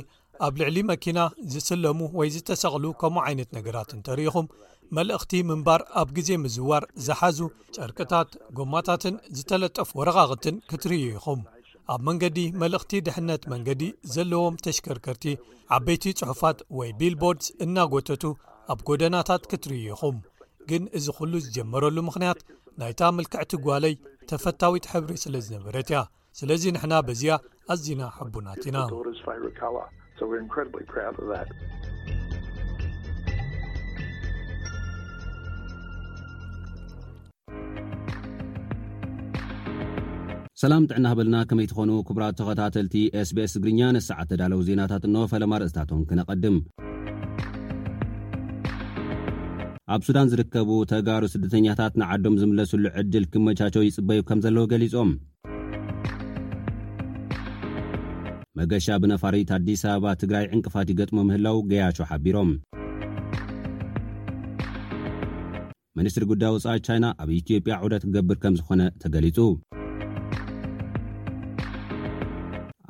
S2: ኣብ ልዕሊ መኪና ዝስለሙ ወይ ዝተሰቕሉ ከምኡ ዓይነት ነገራት እንተርኢኹም መልእኽቲ ምንባር ኣብ ግዜ ምዝዋር ዝሓዙ ጨርቅታት ጎማታትን ዝተለጠፉ ወረቓቕትን ክትርእዩ ኢኹም ኣብ መንገዲ መልእኽቲ ድሕነት መንገዲ ዘለዎም ተሽከርከርቲ ዓበይቲ ጽሑፋት ወይ ቢልቦርድስ እናጎተቱ ኣብ ጎደናታት ክትርእዩ ኢኹም ግን እዚ ኩሉ ዝጀመረሉ ምኽንያት ናይታ ምልክዕቲ ጓለይ ተፈታዊት ሕብሪ ስለ ዝነበረት እያ ስለዚ ንሕና በዚኣ ኣዚና ሕቡናት ኢና።
S4: ሰላም ጥዕና ሃበልና ከመይ ትኾኑ ክቡራት ተኸታተልቲ sbs ትግርኛ ነሰዓት ተዳለው ዜናታት እኖ ፈለማ ርእስታቶም ክነቐድም ኣብ ሱዳን ዝርከቡ ተጋሩ ስደተኛታት ንዓዶም ዝምለስሉ ዕድል ክመቻቸው ይጽበዩ ከም ዘለዉ ገሊጾም መገሻ ብነፋሪት ኣዲስ ኣበባ ትግራይ ዕንቅፋት ይገጥሞ ምህላው ገያሾ ሓቢሮም። ሚኒስትሪ ጉዳይ ወፃኢ ቻይና ኣብ ኢትዮጵያ ዑደት ክገብር ከምዝኾነ ተገሊፁ።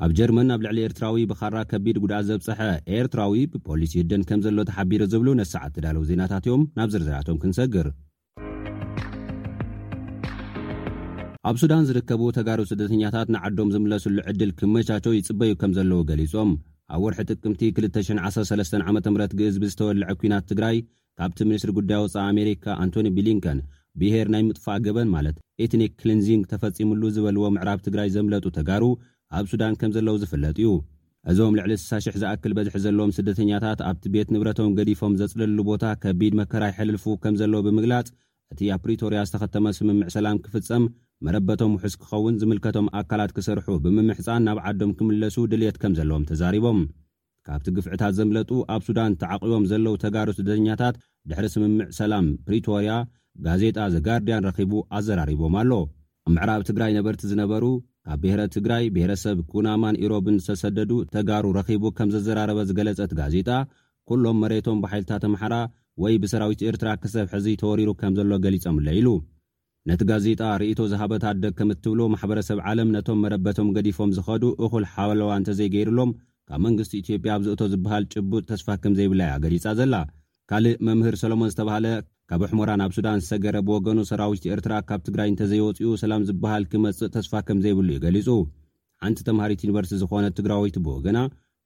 S4: ኣብ ጀርመን ኣብ ልዕሊ ኤርትራዊ ብኻራ ከቢድ ጉድኣት ዘብፀሐ ኤርትራዊ ብፖሊስ ይህደን ከምዘሎ ተሓቢሩ ዝብሉ ነሰዓት ተዳለው ዜናታት እዮም ናብ ዝርዝራቶም ክንሰግር ኣብ ሱዳን ዝርከቡ ተጋሩ ስደተኛታት ንዓዶም ዝምለስሉ ዕድል ክመቻቾ ይጽበዩ ከም ዘለዉ ገሊጾም። ኣብ ወርሒ ጥቅምቲ ክልተ ሽሕን ዓሰርተ ሰለስተን ዓመተ ምህረት ግእዝ ብዝተወልዐ ኲናት ትግራይ ካብቲ ሚኒስትሪ ጉዳይ ወጻኢ ኣሜሪካ ኣንቶኒ ብሊንከን ብሄር ናይ ምጥፋእ ገበን ማለት ኤትኒክ ክሊንዚንግ ተፈጺምሉ ዝበልዎ ምዕራብ ትግራይ ዘምለጡ ተጋሩ ኣብ ሱዳን ከም ዘለዉ ዝፍለጥ እዩ። እዞም ልዕሊ ስሳ ሽሕ ዝኣክል በዝሒ ዘለዎም ስደተኛታት ኣብቲ ቤት ንብረቶም ገዲፎም ዘፅለልሉ ቦታ ከቢድ መከራ ይሐልልፉ ከምዘለዉ ብምግላፅ እቲ ኣብ ፕሪቶርያ ዝተኸተመ ስምምዕ ሰላም ክፍፀም መረበቶም ውሑስ ክኸውን ዝምልከቶም ኣካላት ክሰርሑ ብምምሕፃን ናብ ዓዶም ክምለሱ ድልየት ከምዘለዎም ተዛሪቦም። ካብቲ ግፍዕታት ዘምለጡ ኣብ ሱዳን ተዓቚቦም ዘለዉ ተጋሩ ስደተኛታት ድሕሪ ስምምዕ ሰላም ፕሪቶርያ ጋዜጣ ዘ ጋርድያን ረኺቡ ኣዘራሪቦም ኣሎ። ኣብ ምዕራብ ትግራይ ነበርቲ ዝነበሩ ካብ ብሄረ ትግራይ፣ ብሄረሰብ ኩናማን ኢሮብን ዝተሰደዱ ተጋሩ ረኺቡ ከም ዘዘራረበ ዝገለፀት ጋዜጣ ኩሎም መሬቶም ብሓይልታት ኣምሓራ ወይ ብሰራዊት ኤርትራ ክሰብ ሕዚ ተወሪሩ ከም ዘሎ ገሊፆምለይ ኢሉ። ነቲ ጋዜጣ ርእይቶ ዝሃበት ኣደ ከም እትብሎ፣ ማሕበረሰብ ዓለም ነቶም መረበቶም ገዲፎም ዝኸዱ እኹል ሓለዋ እንተዘይገይርሎም ካብ መንግስቲ ኢትዮጵያ ኣብዚ እቶ ዝበሃል ጭቡጥ ተስፋ ከም ዘይብላ እያ ገሊጻ ዘላ። ካልእ መምህር ሰሎሞን ዝተባህለ ካብ ኣሕሞራ ናብ ሱዳን ዝሰገረ ብወገኑ ሰራዊት ኤርትራ ካብ ትግራይ እንተዘይወጺኡ ሰላም ዝበሃል ክመጽእ ተስፋ ከም ዘይብሉ እዩ ገሊጹ። ሓንቲ ተምሃሪት ዩኒቨርስቲ ዝኾነት ትግራወይቲ ብወገና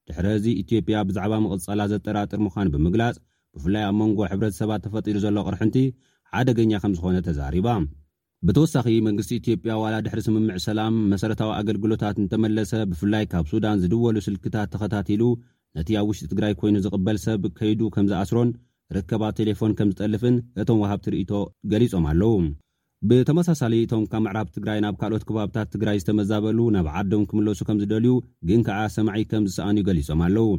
S4: ድሕሪ እዚ ኢትዮጵያ ብዛዕባ ምቕጻላ ዘጠራጥር ምዃኑ ብምግላጽ፣ ብፍላይ ኣብ መንጎ ሕብረተሰባት ተፈጢሩ ዘሎ ቅርሕንቲ ሓደገኛ ከምዝኾነ ተዛሪባ። ብተወሳኺ መንግስቲ ኢትዮጵያ ዋላ ድሕሪ ስምምዕ ሰላም መሰረታዊ ኣገልግሎታት እንተመለሰ ብፍላይ ካብ ሱዳን ዝድወሉ ስልክታት ተኸታቲሉ ነቲ ኣብ ውሽጢ ትግራይ ኮይኑ ዝቕበል ሰብ ከይዱ ከምዝኣስሮን ርከባት ቴሌፎን ከምዝጠልፍን እቶም ወሃብቲ ርእይቶ ገሊጾም ኣለዉ። ብተመሳሳሊ እቶም ካብ ምዕራብ ትግራይ ናብ ካልኦት ክባብታት ትግራይ ዝተመዛበሉ ናብ ዓዶም ክምለሱ ከምዝደልዩ ግን ከኣ ሰማዒ ከምዝሰኣኑዩ ገሊጾም ኣለዉ።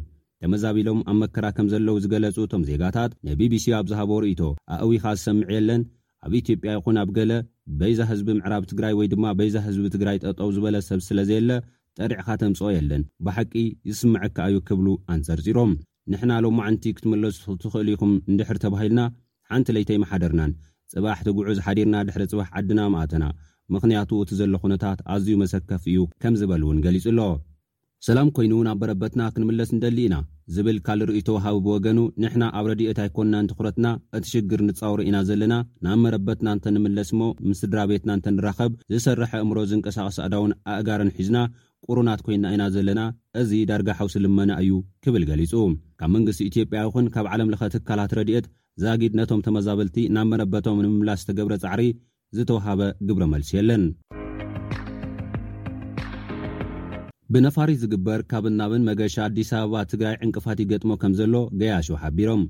S4: ተመዛቢሎም ኣብ መከራ ከምዘለዉ ዝገለጹ እቶም ዜጋታት ንቢቢሲ ኣብ ዝሃብዎ ርእይቶ ኣእዊኻ ዝሰምዕ የለን ኣብ ኢትዮጵያ ይኹን ኣብ ገለ በይዛ ህዝቢ ምዕራብ ትግራይ ወይ ድማ በይዛ ህዝቢ ትግራይ ጠጠው ዝበለ ሰብ ስለዘየለ ጠሪዕኻ ተምጽኦ የለን ብሓቂ ይስመዐካ ኣዩ ክብሉ ኣንጸርጺሮም ንሕና ሎማዕንቲ ክትምለሱ ትኽእሉ ኢኹም እንድሕር ተባሂልና ሓንቲ ለይቲ ኣይምሓደርናን። ጽባሕ ትጉዕዝ ሓዲርና ድሕሪ ጽባሕ ዓድና ምኣተና። ምኽንያቱ እቲ ዘሎ ኩነታት ኣዝዩ መሰከፊ እዩ ከም ዝበል'ውን ገሊጹ ኣሎ። ሰላም ኮይኑ ናብ በረበትና ክንምለስ ንደሊ ኢና ዝብል ካልእ ርእይቶ ወሃቢ ብወገኑ፣ ንሕና ኣብ ረድኤት ኣይኮናን ትኹረትና፣ እቲ ሽግር ንጻወሮ ኢና ዘለና፣ ናብ መረበትና እንተንምለስ'ሞ ምስ ስድራቤትና እንተንራኸብ፣ ዝሰርሕ ኣእምሮ ዝንቀሳቐስ ኣእዳውን ኣእጋርን ሒዝና ቁሩናት ኮይና ኢና ዘለና፣ እዚ ዳርጋ ሓውሲ ልመና እዩ ክብል ገሊጹ። ካብ መንግስቲ ኢትዮጵያ ይኹን ካብ ዓለም ለኸ ትካላት ረድኤት ዛጊድ ነቶም ተመዛበልቲ ናብ መረበቶም ንምምላስ ዝተገብረ ጻዕሪ ዝተውሃበ ግብረ መልሲ የለን። ብነፋሪት ዝግበር ካብን ናብን መገሻ ኣዲስ ኣበባ ትግራይ ዕንቅፋት ይገጥሞ ከምዘሎ ገያሾ ሓቢሮም።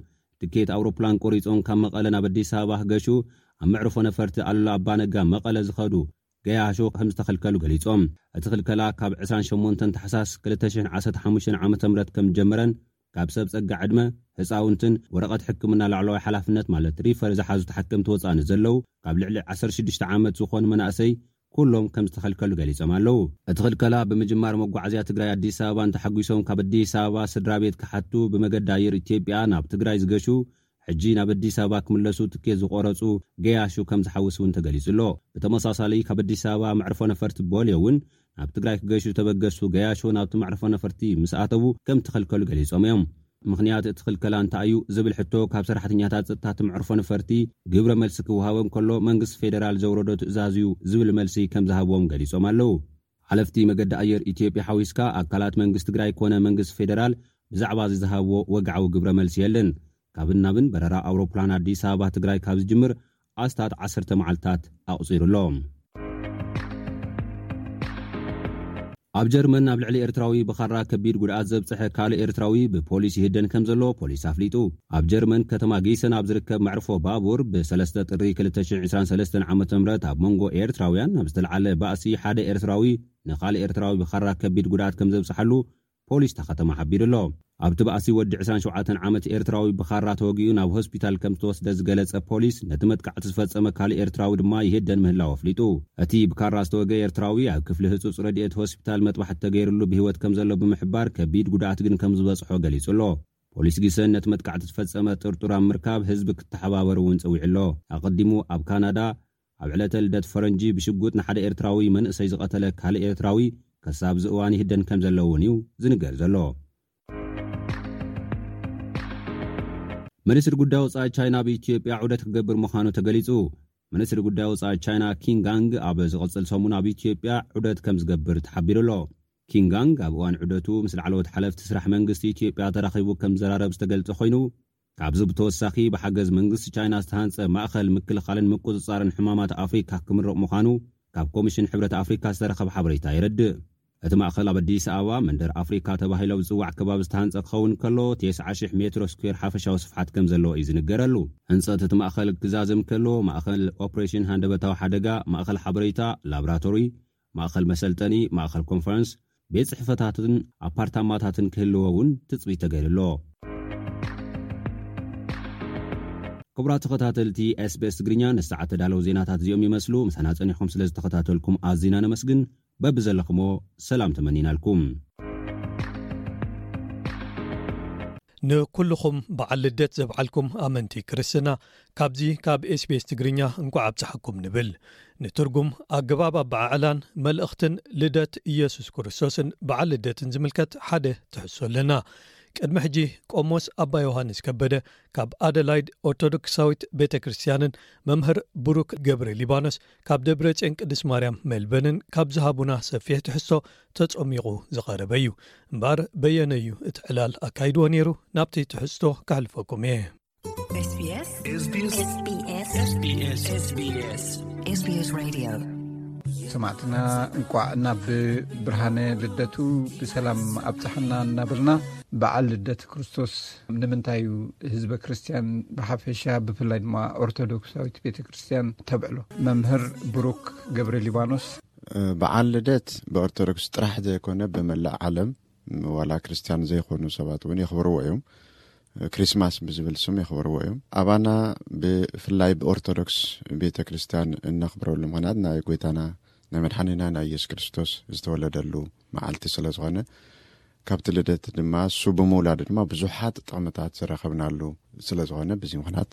S4: ትኬት ኣውሮፕላን ቆሪጾም ካብ መቐለ ናብ ኣዲስ ኣበባ ክገሹ ኣብ መዕርፎ ነፈርቲ ኣሉላ ኣባ ነጋ መቐለ ዝኸዱ ገያሾ ከም ዝተኸልከሉ ገሊጾም። እቲ ክልከላ ካብ ዕስራን ሸሞንተን ታሕሳስ ክልተ ሽሕን ዓሰርተ ሓሙሽተን ዓመተ ምህረት ከም ዝጀመረን ካብ ሰብ ጸጋ ዕድመ፣ ህጻውንትን ወረቐት ሕክምና ላዕለዋይ ሓላፍነት ማለት ሪፈር ዝሓዙ ተሓከምቲ ወጻኢ ንዘለዉ ካብ ልዕሊ ዓሰርተ ሽዱሽተ ዓመት ዝኾኑ መናእሰይ ኩሎም ከም ዝተኸልከሉ ገሊጾም ኣለዉ። እቲ ክልከላ ብምጅማር መጓዓዝያ ትግራይ ኣዲስ ኣበባን ተሓጒሶም ካብ ኣዲስ ኣበባ ስድራቤት ክሓቱ ብመገዲ ኣየር ኢትዮጵያ ናብ ትግራይ ዝገሹ ሕጂ ናብ ኣዲስ ኣበባ ክምለሱ ትኬት ዝቖረጹ ገያሹ ከም ዝሓውስ'ውን ተገሊጹ'ሎ። ብተመሳሳሊ ካብ ኣዲስ ኣበባ መዕርፎ ነፈርቲ ቦሌ'ውን ናብ ትግራይ ክገሹ ዝተበገሱ ገያሹ ናብቲ መዕርፎ ነፈርቲ ምስ ኣተዉ ከም እተኸልከሉ ገሊጾም'ዮም። ምኽንያት እቲ ክልከላ እንታይ'ዩ ዝብል ሕቶ ካብ ሰራሕተኛታት ጸጥታ'ቲ መዕርፎ ነፈርቲ ግብረ መልሲ ክወሃቦም ከሎ መንግስቲ ፌደራል ዘውረዶ ትእዛዝ'ዩ ዝብል መልሲ ከም ዝሃብዎም ገሊጾም ኣለዉ። ሓለፍቲ መገዲ ኣየር ኢትዮጵያ ሓዊስካ ኣካላት መንግስቲ ትግራይ ኮነ መንግስቲ ፌደራል ብዛዕባ እዚ ዝሃብዎ ወግዓዊ ግብረ መልሲ የለን። ካብን ናብን በረራ ኣውሮፕላን ኣዲስ ኣበባ ትግራይ ካብ ዝጅምር ኣስታት ዓሰርተ መዓልታት ኣቑፂሩ ኣሎ። ኣብ ጀርመን ኣብ ልዕሊ ኤርትራዊ ብኻራ ከቢድ ጉድኣት ዘብፀሐ ካልእ ኤርትራዊ ብፖሊስ ይህደን ከምዘሎ ፖሊስ ኣፍሊጡ። ኣብ ጀርመን ከተማ ጊሰን ኣብ ዝርከብ መዕርፎ ባቡር ብ ሰለስተ ጥሪ ክልተ ሽሕ ዕስራን ሰለስተን ዓመተ ምህረት ኣብ መንጎ ኤርትራውያን ኣብ ዝተልዓለ ባእሲ ሓደ ኤርትራዊ ንኻልእ ኤርትራዊ ብኻራ ከቢድ ጉድኣት ከምዘብጽሓሉ ፖሊስ እታ ከተማ ሓቢሩ ኣሎ። ኣብቲ ባእሲ ወዲ ዕስራን ሸውዓተን ዓመት ኤርትራዊ ብኻራ ተወጊኡ ናብ ሆስፒታል ከምዝተወስደ ዝገለጸ ፖሊስ ነቲ መጥቃዕቲ ዝፈጸመ ካልእ ኤርትራዊ ድማ ይህደን ምህላው ኣፍሊጡ። እቲ ብካራ ዝተወግኤ ኤርትራዊ ኣብ ክፍሊ ህጹጽ ረድኤት ሆስፒታል መጥባሕቲ ተገይርሉ ብህይወት ከምዘሎ ብምሕባር ከቢድ ጉድኣት ግን ከምዝበጽሖ ገሊጹ ኣሎ። ፖሊስ ጊሰን ነቲ መጥቃዕቲ ዝፈጸመ ጥርጡር ኣብ ምርካብ ህዝቢ ክተሓባበር እውን ጸዊዑ ኣሎ። ኣቐዲሙ ኣብ ካናዳ ኣብ ዕለተ ልደት ፈረንጂ ብሽጉጥ ንሓደ ኤርትራዊ መንእሰይ ዝቐተለ ካልእ ኤርትራዊ ከሳብ እዚ እዋን ይህደን ከምዘሎ እውን እዩ ዝንገር ዘሎ። ሚኒስትሪ ጉዳይ ወጻኢ ቻይና ኣብ ኢትዮጵያ ዑደት ክገብር ምዃኑ ተገሊጹ። ሚኒስትሪ ጉዳይ ወጻኢ ቻይና ኪንግ ጋንግ ኣብ ዝቕጽል ሰሙን ኣብ ኢትዮጵያ ዑደት ከም ዝገብር ተሓቢሩ ኣሎ። ኪንግ ጋንግ ኣብ እዋን ዑደቱ ምስ ላዕለዎት ሓለፍቲ ስራሕ መንግስቲ ኢትዮጵያ ተራኺቡ ከምዘራረብ ዝተገልጸ ኮይኑ፣ ካብዚ ብተወሳኺ ብሓገዝ መንግስቲ ቻይና ዝተሃንጸ ማእኸል ምክልኻልን ምቁጽጻርን ሕማማት ኣፍሪካ ክምረቕ ምዃኑ ካብ ኮሚሽን ሕብረት ኣፍሪካ ዝተረኸብ ሓበሬታ የረድእ። እቲ ማእኸል ኣብ ኣዲስ ኣበባ መንደር ኣፍሪካ ተባሂሉ ኣብ ዝፅዋዕ ከባቢ ዝተሃንጸ ክኸውን እንከሎ ቴስዓ ሽሕ ሜትሮ ስኩዌር ሓፈሻዊ ስፍሓት ከምዘለዎ እዩ ዝንገረሉ። ህንፀት እቲ ማእኸል ክዛዘም ከሎ ማእኸል ኦፕሬሽን ሃንደበታዊ ሓደጋ፣ ማእኸል ሓበሬታ፣ ላብራቶሪ፣ ማእኸል መሰልጠኒ፣ ማእኸል ኮንፈረንስ፣ ቤት ፅሕፈታትን ኣፓርታማታትን ክህልዎ እውን ትፅቢት ተገይሩ ኣሎ። ክቡራት ተኸታተልቲ SBS ትግርኛ ነዚ ሰዓት ተዳለዉ ዜናታት እዚኦም ይመስሉ። ምሳና ፀኒሕኹም ስለ ዝተኸታተልኩም ኣዚና ነመስግን። በብዘለኽሞ ሰላም ተመኒናልኩም።
S2: ንኩሉኹም በዓል ልደት ዘብዓልኩም ኣመንቲ ክርስትና ካብዚ ካብ ኤስቤስ ትግርኛ እንኳዕ ኣብፀሐኩም ንብል። ንትርጉም፣ ኣገባብ ኣበዓዕላን መልእኽትን ልደት ኢየሱስ ክርስቶስን በዓል ልደትን ዝምልከት ሓደ ትሕዝቶ ኣለና። ቅድሚ ሕጂ ቆሞስ ኣባ ዮሃንስ ከበደ ካብ ኣደላይድ ኦርቶዶክሳዊት ቤተ ክርስቲያንን መምህር ብሩክ ገብረ ሊባኖስ ካብ ደብረጼን ቅድስት ማርያም ሜልበንን ካብ ዝሃቡና ሰፊሕ ትሕዝቶ ተጸሚቑ ዝቐረበ እዩ። እምበኣር በየነዩ እቲ ዕላል ኣካይድዎ ነይሩ ናብቲ ትሕዝቶ ከሕልፈኩም እየ።
S1: ሰማዕትና እንቋዕ ናብ ብርሃነ ልደቱ ብሰላም ኣብፀሓና እናበልና በዓል ልደት ክርስቶስ ንምንታይ ዩ ህዝበ ክርስትያን ብሓፈሻ ብፍላይ ድማ ኦርቶዶክሳዊት ቤተ ክርስትያን ተብዕሎ መምህር ብሩክ ገብረ ሊባኖስ
S5: በዓል ልደት ብኦርቶዶክስ ጥራሕ ዘይኮነ ብመላእ ዓለም ዋላ ክርስትያን ዘይኮኑ ሰባት እውን የኽብርዎ እዮም ክሪስማስ ብዝብል ስም የኽብርዎ እዮም ኣባና ብፍላይ ብኦርቶዶክስ ቤተ ክርስትያን እነኽብረሉ ምክንያት ናይ ጎይታና ናይ መድሓኒና ናይ የሱስ ክርስቶስ ዝተወለደሉ መዓልቲ ስለ ዝኾነ ካብቲ ልደት ድማ እሱ ብምውላዱ ድማ ብዙሓት ጥቕምታት ዝረኸብናሉ ስለ ዝኾነ ብዚ ምክንያት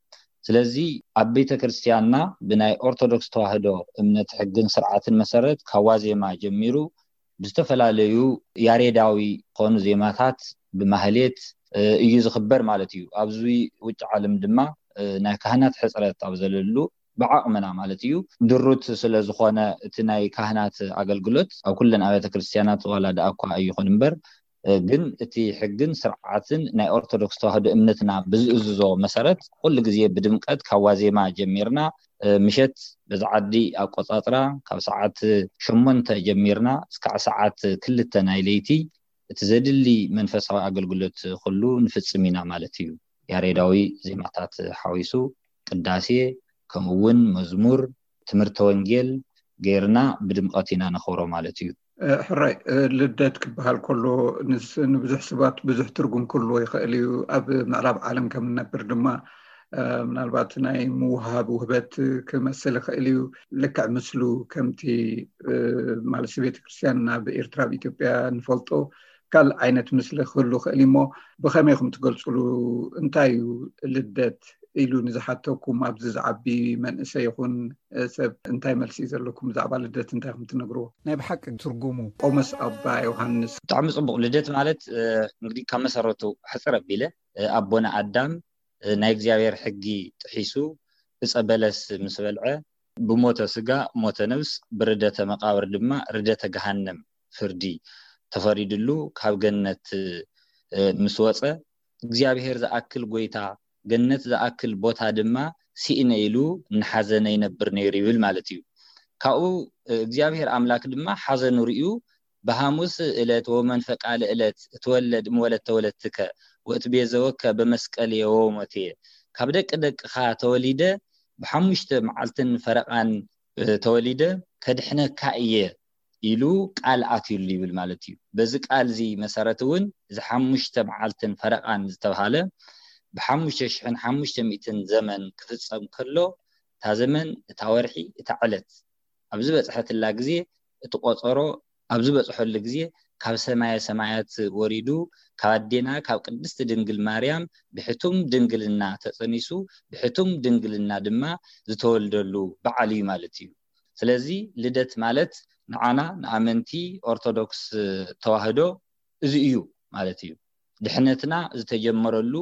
S6: ስለዚ ኣብ ቤተ ክርስትያንና ብናይ ኦርቶዶክስ ተዋህዶ እምነት ሕግን ስርዓትን መሰረት ካብ ዋዜማ ጀሚሩ ብዝተፈላለዩ ያሬዳዊ ኾኑ ዜማታት ብማህሌት እዩ ዝኽበር ማለት እዩ። ኣብዚ ውጭ ዓለም ድማ ናይ ካህናት ሕጽረት ኣብ ዘለሉ ብዓቕምና ማለት እዩ ድሩት ስለ ዝኾነ እቲ ናይ ካህናት ኣገልግሎት ኣብ ኩለን ኣብያተ ክርስትያናት ዋላ ድኣኳ ኣይኹን እምበር ግን እቲ ሕግን ስርዓትን ናይ ኦርቶዶክስ ተዋህዶ እምነትና ብዝእዝዞ መሰረት ኩሉ ግዜ ብድምቀት ካብ ዋዜማ ጀሚርና ምሸት በዚ ዓዲ ኣቆጻጽራ ካብ ሰዓት ሸሞንተ ጀሚርና እስካዕ ሰዓት ክልተ ናይ ለይቲ እቲ ዘድሊ መንፈሳዊ ኣገልግሎት ኩሉ ንፍጽም ኢና ማለት እዩ። ያሬዳዊ ዜማታት ሓዊሱ ቅዳሴ ከምኡ ውን መዝሙር ትምህርተ ወንጌል ገይርና ብድምቐት ኢና ነኽብሮ ማለት እዩ።
S1: ሕራይ ልደት ክበሃል ከሎ ንስ ንብዙሕ ሰባት ብዙሕ ትርጉም ክህልዎ ይኽእል እዩ ኣብ ምዕራብ ዓለም ከም እነብር ድማ ምናልባት ናይ ምውሃብ ውህበት ክመስል ይኽእል እዩ ልክዕ ምስሉ ከምቲ ማለት ቤተክርስትያን ናብ ኤርትራ ብ ኢትዮጵያ ንፈልጦ ካልእ ዓይነት ምስሊ ክህሉ ይኽእል እዩሞ ብኸመይ ኢኹም ትገልፅሉ? እንታይ እዩ ልደት ኢሉ ንዝሓተኩም ኣብዚ ዝዓቢ መንእሰይ ይኹን ሰብ እንታይ መልሲ እዩ ዘለኩም ብዛዕባ ልደት እንታይ ኢኹም ትነግርዎ? ናይ ብሓቂ ትርጉሙ? ቆሞስ ኣባ ዮሃንስ።
S6: ብጣዕሚ ፅቡቅ ልደት ማለት እንግዲህ ካብ መሰረቱ ሕፅር ኣቢለ ኣቦና ኣዳም ናይ እግዚኣብሔር ሕጊ ጥሒሱ እፀ በለስ ምስ በልዐ ብሞተ ስጋ ሞተ ነብስ ብርደተ መቃብር ድማ ርደተ ገሃነም ፍርዲ ተፈሪድሉ ካብ ገነት ምስ ወጸ እግዚኣብሔር ዝኣክል ጐይታ ገነት ዝኣክል ቦታ ድማ ሲእነ ኢሉ እናሓዘነ ይነብር ነይሩ ይብል ማለት እዩ ካብኡ እግዚኣብሔር ኣምላክ ድማ ሓዘኑ ርእዩ በሃሙስ እለት ወመንፈቃለ እለት እትወለድ እምወለተ ወለትከ ወእትቤዘወከ በመስቀልየ ወሞትየ ካብ ደቂ ደቅኻ ተወሊደ ብሓሙሽተ መዓልትን ፈረቃን ተወሊደ ከድሕነካ እየ ኢሉ ቃል ኣትዩሉ ይብል ማለት እዩ። በዚ ቃል እዚ መሰረት እውን እዚ ሓሙሽተ መዓልትን ፈረቓን ዝተብሃለ ብሓሙሽተ ሽሕን ሓሙሽተ ሚእትን ዘመን ክፍጸም ከሎ እታ ዘመን እታ ወርሒ እታ ዕለት ኣብ ዝበጽሐትላ ግዜ እቲ ቆጸሮ ኣብ ዝበጽሐሉ ግዜ ካብ ሰማየ ሰማያት ወሪዱ ካብ ኣዴና ካብ ቅድስት ድንግል ማርያም ብሕቱም ድንግልና ተጸኒሱ ብሕቱም ድንግልና ድማ ዝተወልደሉ በዓል እዩ ማለት እዩ። ስለዚ ልደት ማለት ንዓና ንኣመንቲ ኦርቶዶክስ ተዋህዶ እዚ እዩ ማለት እዩ ድሕነትና ዝተጀመረሉ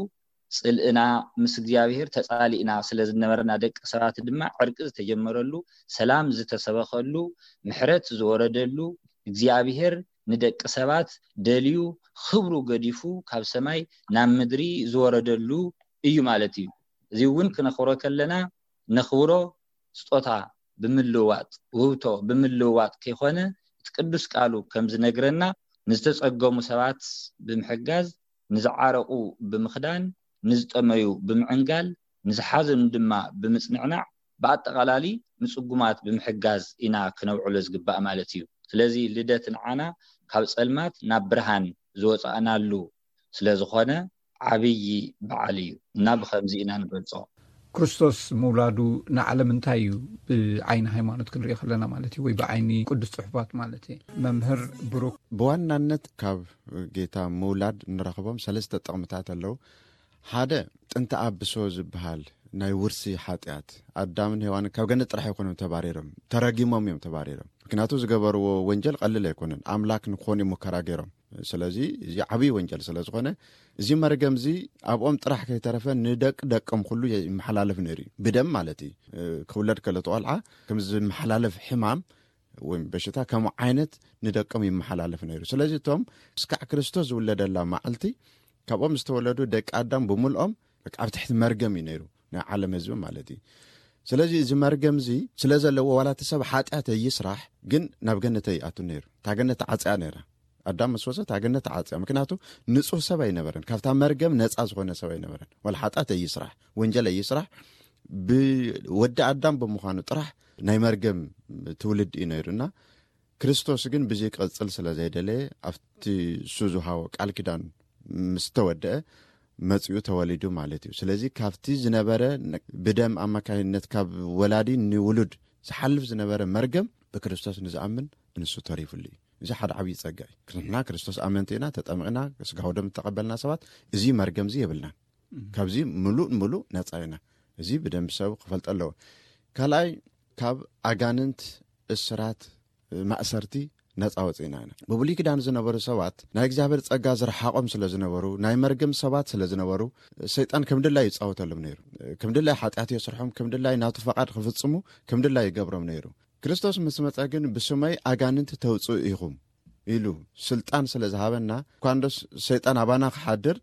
S6: ጽልእና ምስ እግዚኣብሔር ተጻሊእና ስለ ዝነበርና ደቂ ሰባት ድማ ዕርቂ ዝተጀመረሉ ሰላም ዝተሰበኸሉ ምሕረት ዝወረደሉ እግዚኣብሔር ንደቂ ሰባት ደልዩ ኽብሩ ገዲፉ ካብ ሰማይ ናብ ምድሪ ዝወረደሉ እዩ ማለት እዩ እዚ እውን ክነኽብሮ ከለና ነኽብሮ ስጦታ ብምልውዋጥ ውህብቶ ብምልውዋጥ ከይኮነ እቲ ቅዱስ ቃሉ ከም ዝነግረና ንዝተጸገሙ ሰባት ብምሕጋዝ ንዝዓረቁ ብምኽዳን ንዝጠመዩ ብምዕንጋል ንዝሓዘኑ ድማ ብምጽንዕናዕ ብኣጠቃላሊ ንጽጉማት ብምሕጋዝ ኢና ክነውዕሎ ዝግባእ ማለት እዩ ስለዚ ልደት ንዓና ካብ ጸልማት ናብ ብርሃን ዝወጻእናሉ ስለዝኾነ ዓብዪ በዓል እዩ እና ብከምዚ ኢና ንገልፆ።
S1: ክርስቶስ ምውላዱ ንዓለም እንታይ እዩ ብዓይኒ ሃይማኖት ክንሪኦ ከለና ማለት እዩ ወይ ብዓይኒ ቅዱስ ፅሑፋት ማለት እየ መምህር ብሩክ።
S5: ብዋናነት ካብ ጌታ ምውላድ ንረኽቦም ሰለስተ ጥቕምታት ኣለው። ሓደ ጥንቲ ኣብሶ ዝበሃል ናይ ውርሲ ሓጢኣት ኣዳምን ሄዋንን ካብ ገነት ጥራሕ ኣይኮኖም ተባሪሮም ተረጊሞም እዮም ተባሪሮም ምክንያቱ ዝገበርዎ ወንጀል ቀልል ኣይኮነን ኣምላክ ንክኾኑ ሙከራ ገይሮም ስለዚ እዚ ዓብይ ወንጀል ስለ ዝኾነ እዚ መርገም እዚ ኣብኦም ጥራሕ ከይተረፈ ንደቂ ደቅም ኩሉ ይመሓላለፍ ነይሩ እዩ ብደም ማለት እዩ ክውለድ ከለ ተቆልዓ ከምዚ ዝመሓላለፍ ሕማም ወይ በሽታ ከምኡ ዓይነት ንደቅም ይመሓላለፍ ነይሩ ስለዚ እቶም እስካዕ ክርስቶስ ዝውለደላ መዓልቲ ካብኦም ዝተወለዱ ደቂ ኣዳም ብምልኦም ኣብ ትሕቲ መርገም እዩ ነይሩ ናይ ዓለም ህዝቢ ማለት እዩ ስለዚ እዚ መርገምዚ ስለ ዘለዎ ዋላ እቲ ሰብ ሓጢኣት ይስራሕ ግን ናብ ገነት ኣይኣቱን ነይሩ እታ ገነት ዓፅያ ነይራ ኣዳም ምስ ወሰ እታ ገነት ዓፅያ ምክንያቱ ንፁህ ሰብ ኣይነበረን ካብታ መርገም ነፃ ዝኾነ ሰብ ኣይነበረን ዋላ ሓጢኣት ኣይስራሕ ወንጀል ኣይስራሕ ብወዲ ኣዳም ብምዃኑ ጥራሕ ናይ መርገም ትውልድ እዩ ነይሩ እና ክርስቶስ ግን ብዚ ክቕጽል ስለ ዘይደለየ ኣብቲ እሱ ዝሃቦ ቃል ኪዳን ምስ ተወደአ መጺኡ ተወሊዱ ማለት እዩ ስለዚ ካብቲ ዝነበረ ብደም ኣማካይነት ካብ ወላዲ ንውሉድ ዝሓልፍ ዝነበረ መርገም ብክርስቶስ ንዝኣምን እንሱ ተሪፍሉ እዩ እዚ ሓደ ዓብዪ ጸጋ እዩ ንሕና ክርስቶስ ኣመንቲ ኢና ተጠምቕና ስጋው ደም እተቐበልና ሰባት እዚ መርገም እዚ የብልናን ካብዚ ምሉእ ምሉእ ነፃ ኢና እዚ ብደንቢ ሰብ ክፈልጠ ኣለዎ ካልኣይ ካብ ኣጋንንት እስራት ማእሰርቲ ነፃ ወፅእና ኢና ብብሉይ ኪዳን ዝነበሩ ሰባት ናይ እግዚኣብሔር ፀጋ ዝረሓቆም ስለ ዝነበሩ ናይ መርግም ሰባት ስለ ዝነበሩ ሰይጣን ከም ድላይ ይፃወተሎም ነይሩ ከም ድላይ ሓጢኣት የስርሖም ከም ድላይ ናቱ ፈቓድ ክፍፅሙ ከም ድላይ ይገብሮም ነይሩ ክርስቶስ ምስ መፀ ግን ብስመይ ኣጋንንት ተውፅኡ ኢኹም ኢሉ ስልጣን ስለ ዝሃበና እኳንዶስ ሰይጣን ኣባና ክሓድር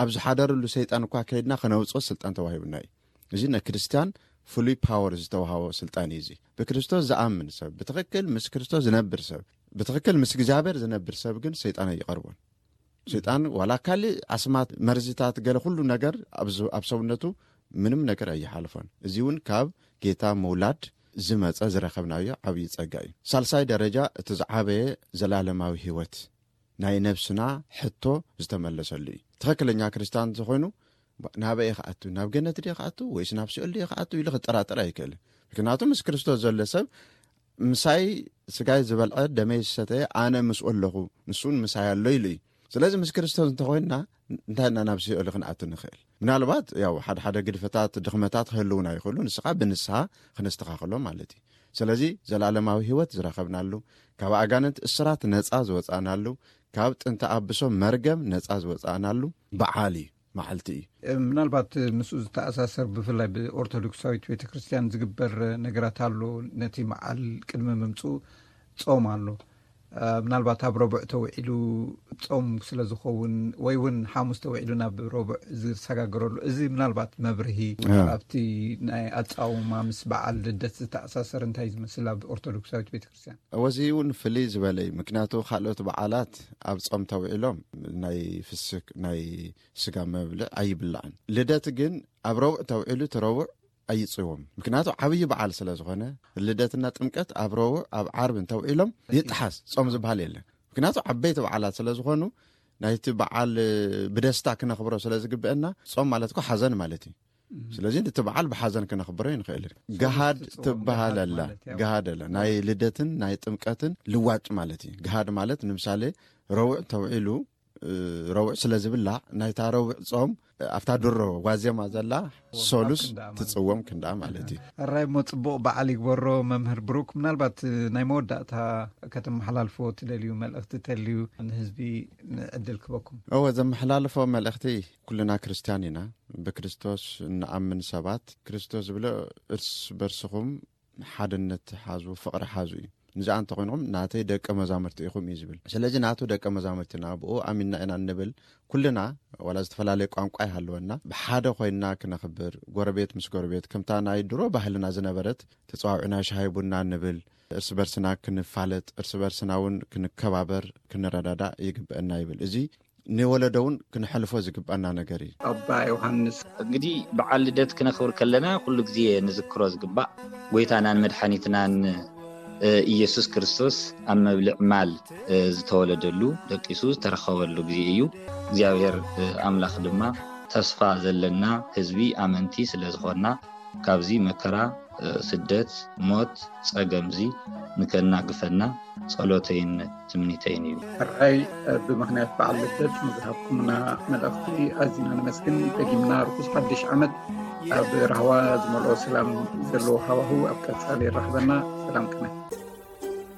S5: ኣብ ዝሓደርሉ ሰይጣን እኳ ከይድና ከነውፅኦ ስልጣን ተዋሂቡና እዩ እዚ ናይ ክርስትያን ፍሉይ ፓወር ዝተዋሃቦ ስልጣን እዩ እዚ ብክርስቶስ ዝኣምን ሰብ ብትክክል ምስ ክርስቶስ ዝነብር ሰብ ብትክክል ምስ እግዚኣብሔር ዝነብር ሰብ ግን ሰይጣን ኣይቀርቦን ሴጣን ዋላ ካልእ ኣስማት መርዝታት ገለ ኩሉ ነገር ኣብ ሰውነቱ ምንም ነገር ኣይሓልፎን እዚ እውን ካብ ጌታ ምውላድ ዝመፀ ዝረኸብናዮ ዓብዪ ፀጋ እዩ ሳልሳይ ደረጃ እቲ ዝዓበየ ዘላለማዊ ህይወት ናይ ነብስና ሕቶ ዝተመለሰሉ እዩ ትኽክለኛ ክርስትያን እንተኮይኑ ናበይ እየ ክኣቱ ናብ ገነት ድየ ክኣቱ ወይስ ናብ ሲኦል ድየ ክኣቱ ኢሉ ክጠራጠር ኣይክእልን ምክንያቱ ምስ ክርስቶስ ዘሎ ሰብ ምሳይ ስጋይ ዝበልዐ ደመይ ዝሰተየ ኣነ ምስኡ ኣለኹ ንሱን ምሳይ ኣሎ ኢሉ እዩ ስለዚ ምስ ክርስቶስ እንተኮይንና እንታይ እና ናብ ሲኦል ክንኣቱ ንኽእል ምናልባት ያው ሓደ ሓደ ግድፈታት ድኽመታት ክህልውና ይኽእሉ ንስኻ ብንስሃ ክነስተኻኽሎ ማለት እዩ ስለዚ ዘላለማዊ ህይወት ዝረኸብናሉ ካብ ኣጋንንት እስራት ነፃ ዝወፃእናሉ ካብ ጥንተ ኣብሶ መርገም ነፃ ዝወፃእናሉ በዓል እዩ መዓልቲ እዩ።
S1: ምናልባት ምስ ዝተኣሳሰር ብፍላይ ብኦርቶዶክሳዊት ቤተ ክርስትያን ዝግበር ነገራት ኣሎ ነቲ መዓል ቅድሚ ምምፅኡ ፆም ኣሎ ምናልባት ኣብ ረቡዕ ተውዒሉ ፆም ስለ ዝኸውን ወይ እውን ሓሙስ ተውዒሉ ናብ ረቡዕ ዝሰጋገረሉ እዚ ምናልባት መብርሂ ኣብቲ ናይ ኣፃውማ ምስ በዓል ልደት ዝተኣሳሰር እንታይ ዝመስል ኣብ ኦርቶዶክሳዊት ቤተክ
S5: ወዚ እውን ፍልይ ዝበለ እዩ ምክንያቱ ካልኦት በዓላት ኣብ ፆም ተውዒሎም ናይ ፍስክ ናይ ስጋ መብልዕ ኣይብላዕን ልደት ግን ኣብ ረቡዕ ተውዒሉ እቲ ረቡዕ ኣይፅዎም ምክንያቱ ዓብዪ በዓል ስለ ዝኾነ ልደትና ጥምቀት ኣብ ረቡዕ ኣብ ዓርቢ እንተውዒሎም ይጠሓስ ፆም ዝበሃል የለን ምክንያቱ ዓበይቲ በዓላት ስለ ዝኾኑ ናይቲ በዓል ብደስታ ክነኽብሮ ስለ ዝግብአና ፆም ማለት እኮ ሓዘን ማለት እዩ ስለዚ እቲ በዓል ብሓዘን ክነኽብሮ ይንኽእልን ገሃድ ትበሃል ኣላ ገሃድ ኣላ ናይ ልደትን ናይ ጥምቀትን ልዋጭ ማለት እዩ ገሃድ ማለት ንምሳሌ ረውዕ ተውዒሉ ረውዕ ስለ ዝብላዕ ናይታ ረውዕ ፆም ኣብታ ድሮ ዋዜማ ዘላ ሰሉስ ትፅወም ክንዳ ማለት እዩ
S1: ኣራይ ሞ ፅቡቅ በዓል ይግበሮ መምህር ብሩክ ምናልባት ናይ መወዳእታ ከተመሓላልፎ ትደልዩ መልእክቲ ተልዩ ንህዝቢ ዕድል ክበኩም
S5: እወ ዘመሓላልፎ መልእክቲ ኩልና ክርስትያን ኢና ብክርስቶስ እንኣምን ሰባት ክርስቶስ ዝብሎ እርስ በርስኹም ሓድነት ሓዙ ፍቕሪ ሓዙ እዩ ንዝኣ እንተኮይንኹም ናተይ ደቂ መዛምርቲ ኢኹም እዩ ዝብል ስለዚ ናቱ ደቂ መዛምርቲ ኢና ብኡ ኣሚንና ኢና እንብል ኩልና ዋላ ዝተፈላለየ ቋንቋ ይሃለወና ብሓደ ኮይንና ክነኽብር ጎረቤት ምስ ጎረቤት ከምታ ናይ ድሮ ባህልና ዝነበረት ተፀዋውዕና ሻሂ ቡና ንብል እርስ በርስና ክንፋለጥ እርስ በርስና እውን ክንከባበር ክንረዳዳእ ይግበአና ይብል እዚ ንወለዶ ውን ክንሐልፎ ዝግብኣና ነገር እዩ።
S1: ኣባ ዮሃንስ።
S6: እንግዲ በዓል ልደት ክነኽብር ከለና ኩሉ ግዜ ንዝክሮ ዝግባእ ጎይታናን መድሓኒትናን ኢየሱስ ክርስቶስ ኣብ መብልዕ ማል ዝተወለደሉ ደቂሱ ዝተረኸበሉ ግዜ እዩ። እግዚኣብሔር ኣምላኽ ድማ ተስፋ ዘለና ህዝቢ ኣመንቲ ስለ ዝኾንና ካብዚ መከራ ስደት ሞት ጸገምዚ ንከናግፈና ጸሎተይን ትምኒተይን እዩ።
S1: ሕራይ ብምኽንያት በዓል ልደት ንዝሃብኩምና መልእኽቲ ኣዚና ነመስግን። ደጊምና ርሑስ ሓድሽ ዓመት ኣብ ራህዋ ዝመልኦ ሰላም ዘለዎ ሃዋህው ኣብ ቀጻሊ የራኽበና። ሰላም ቅነ።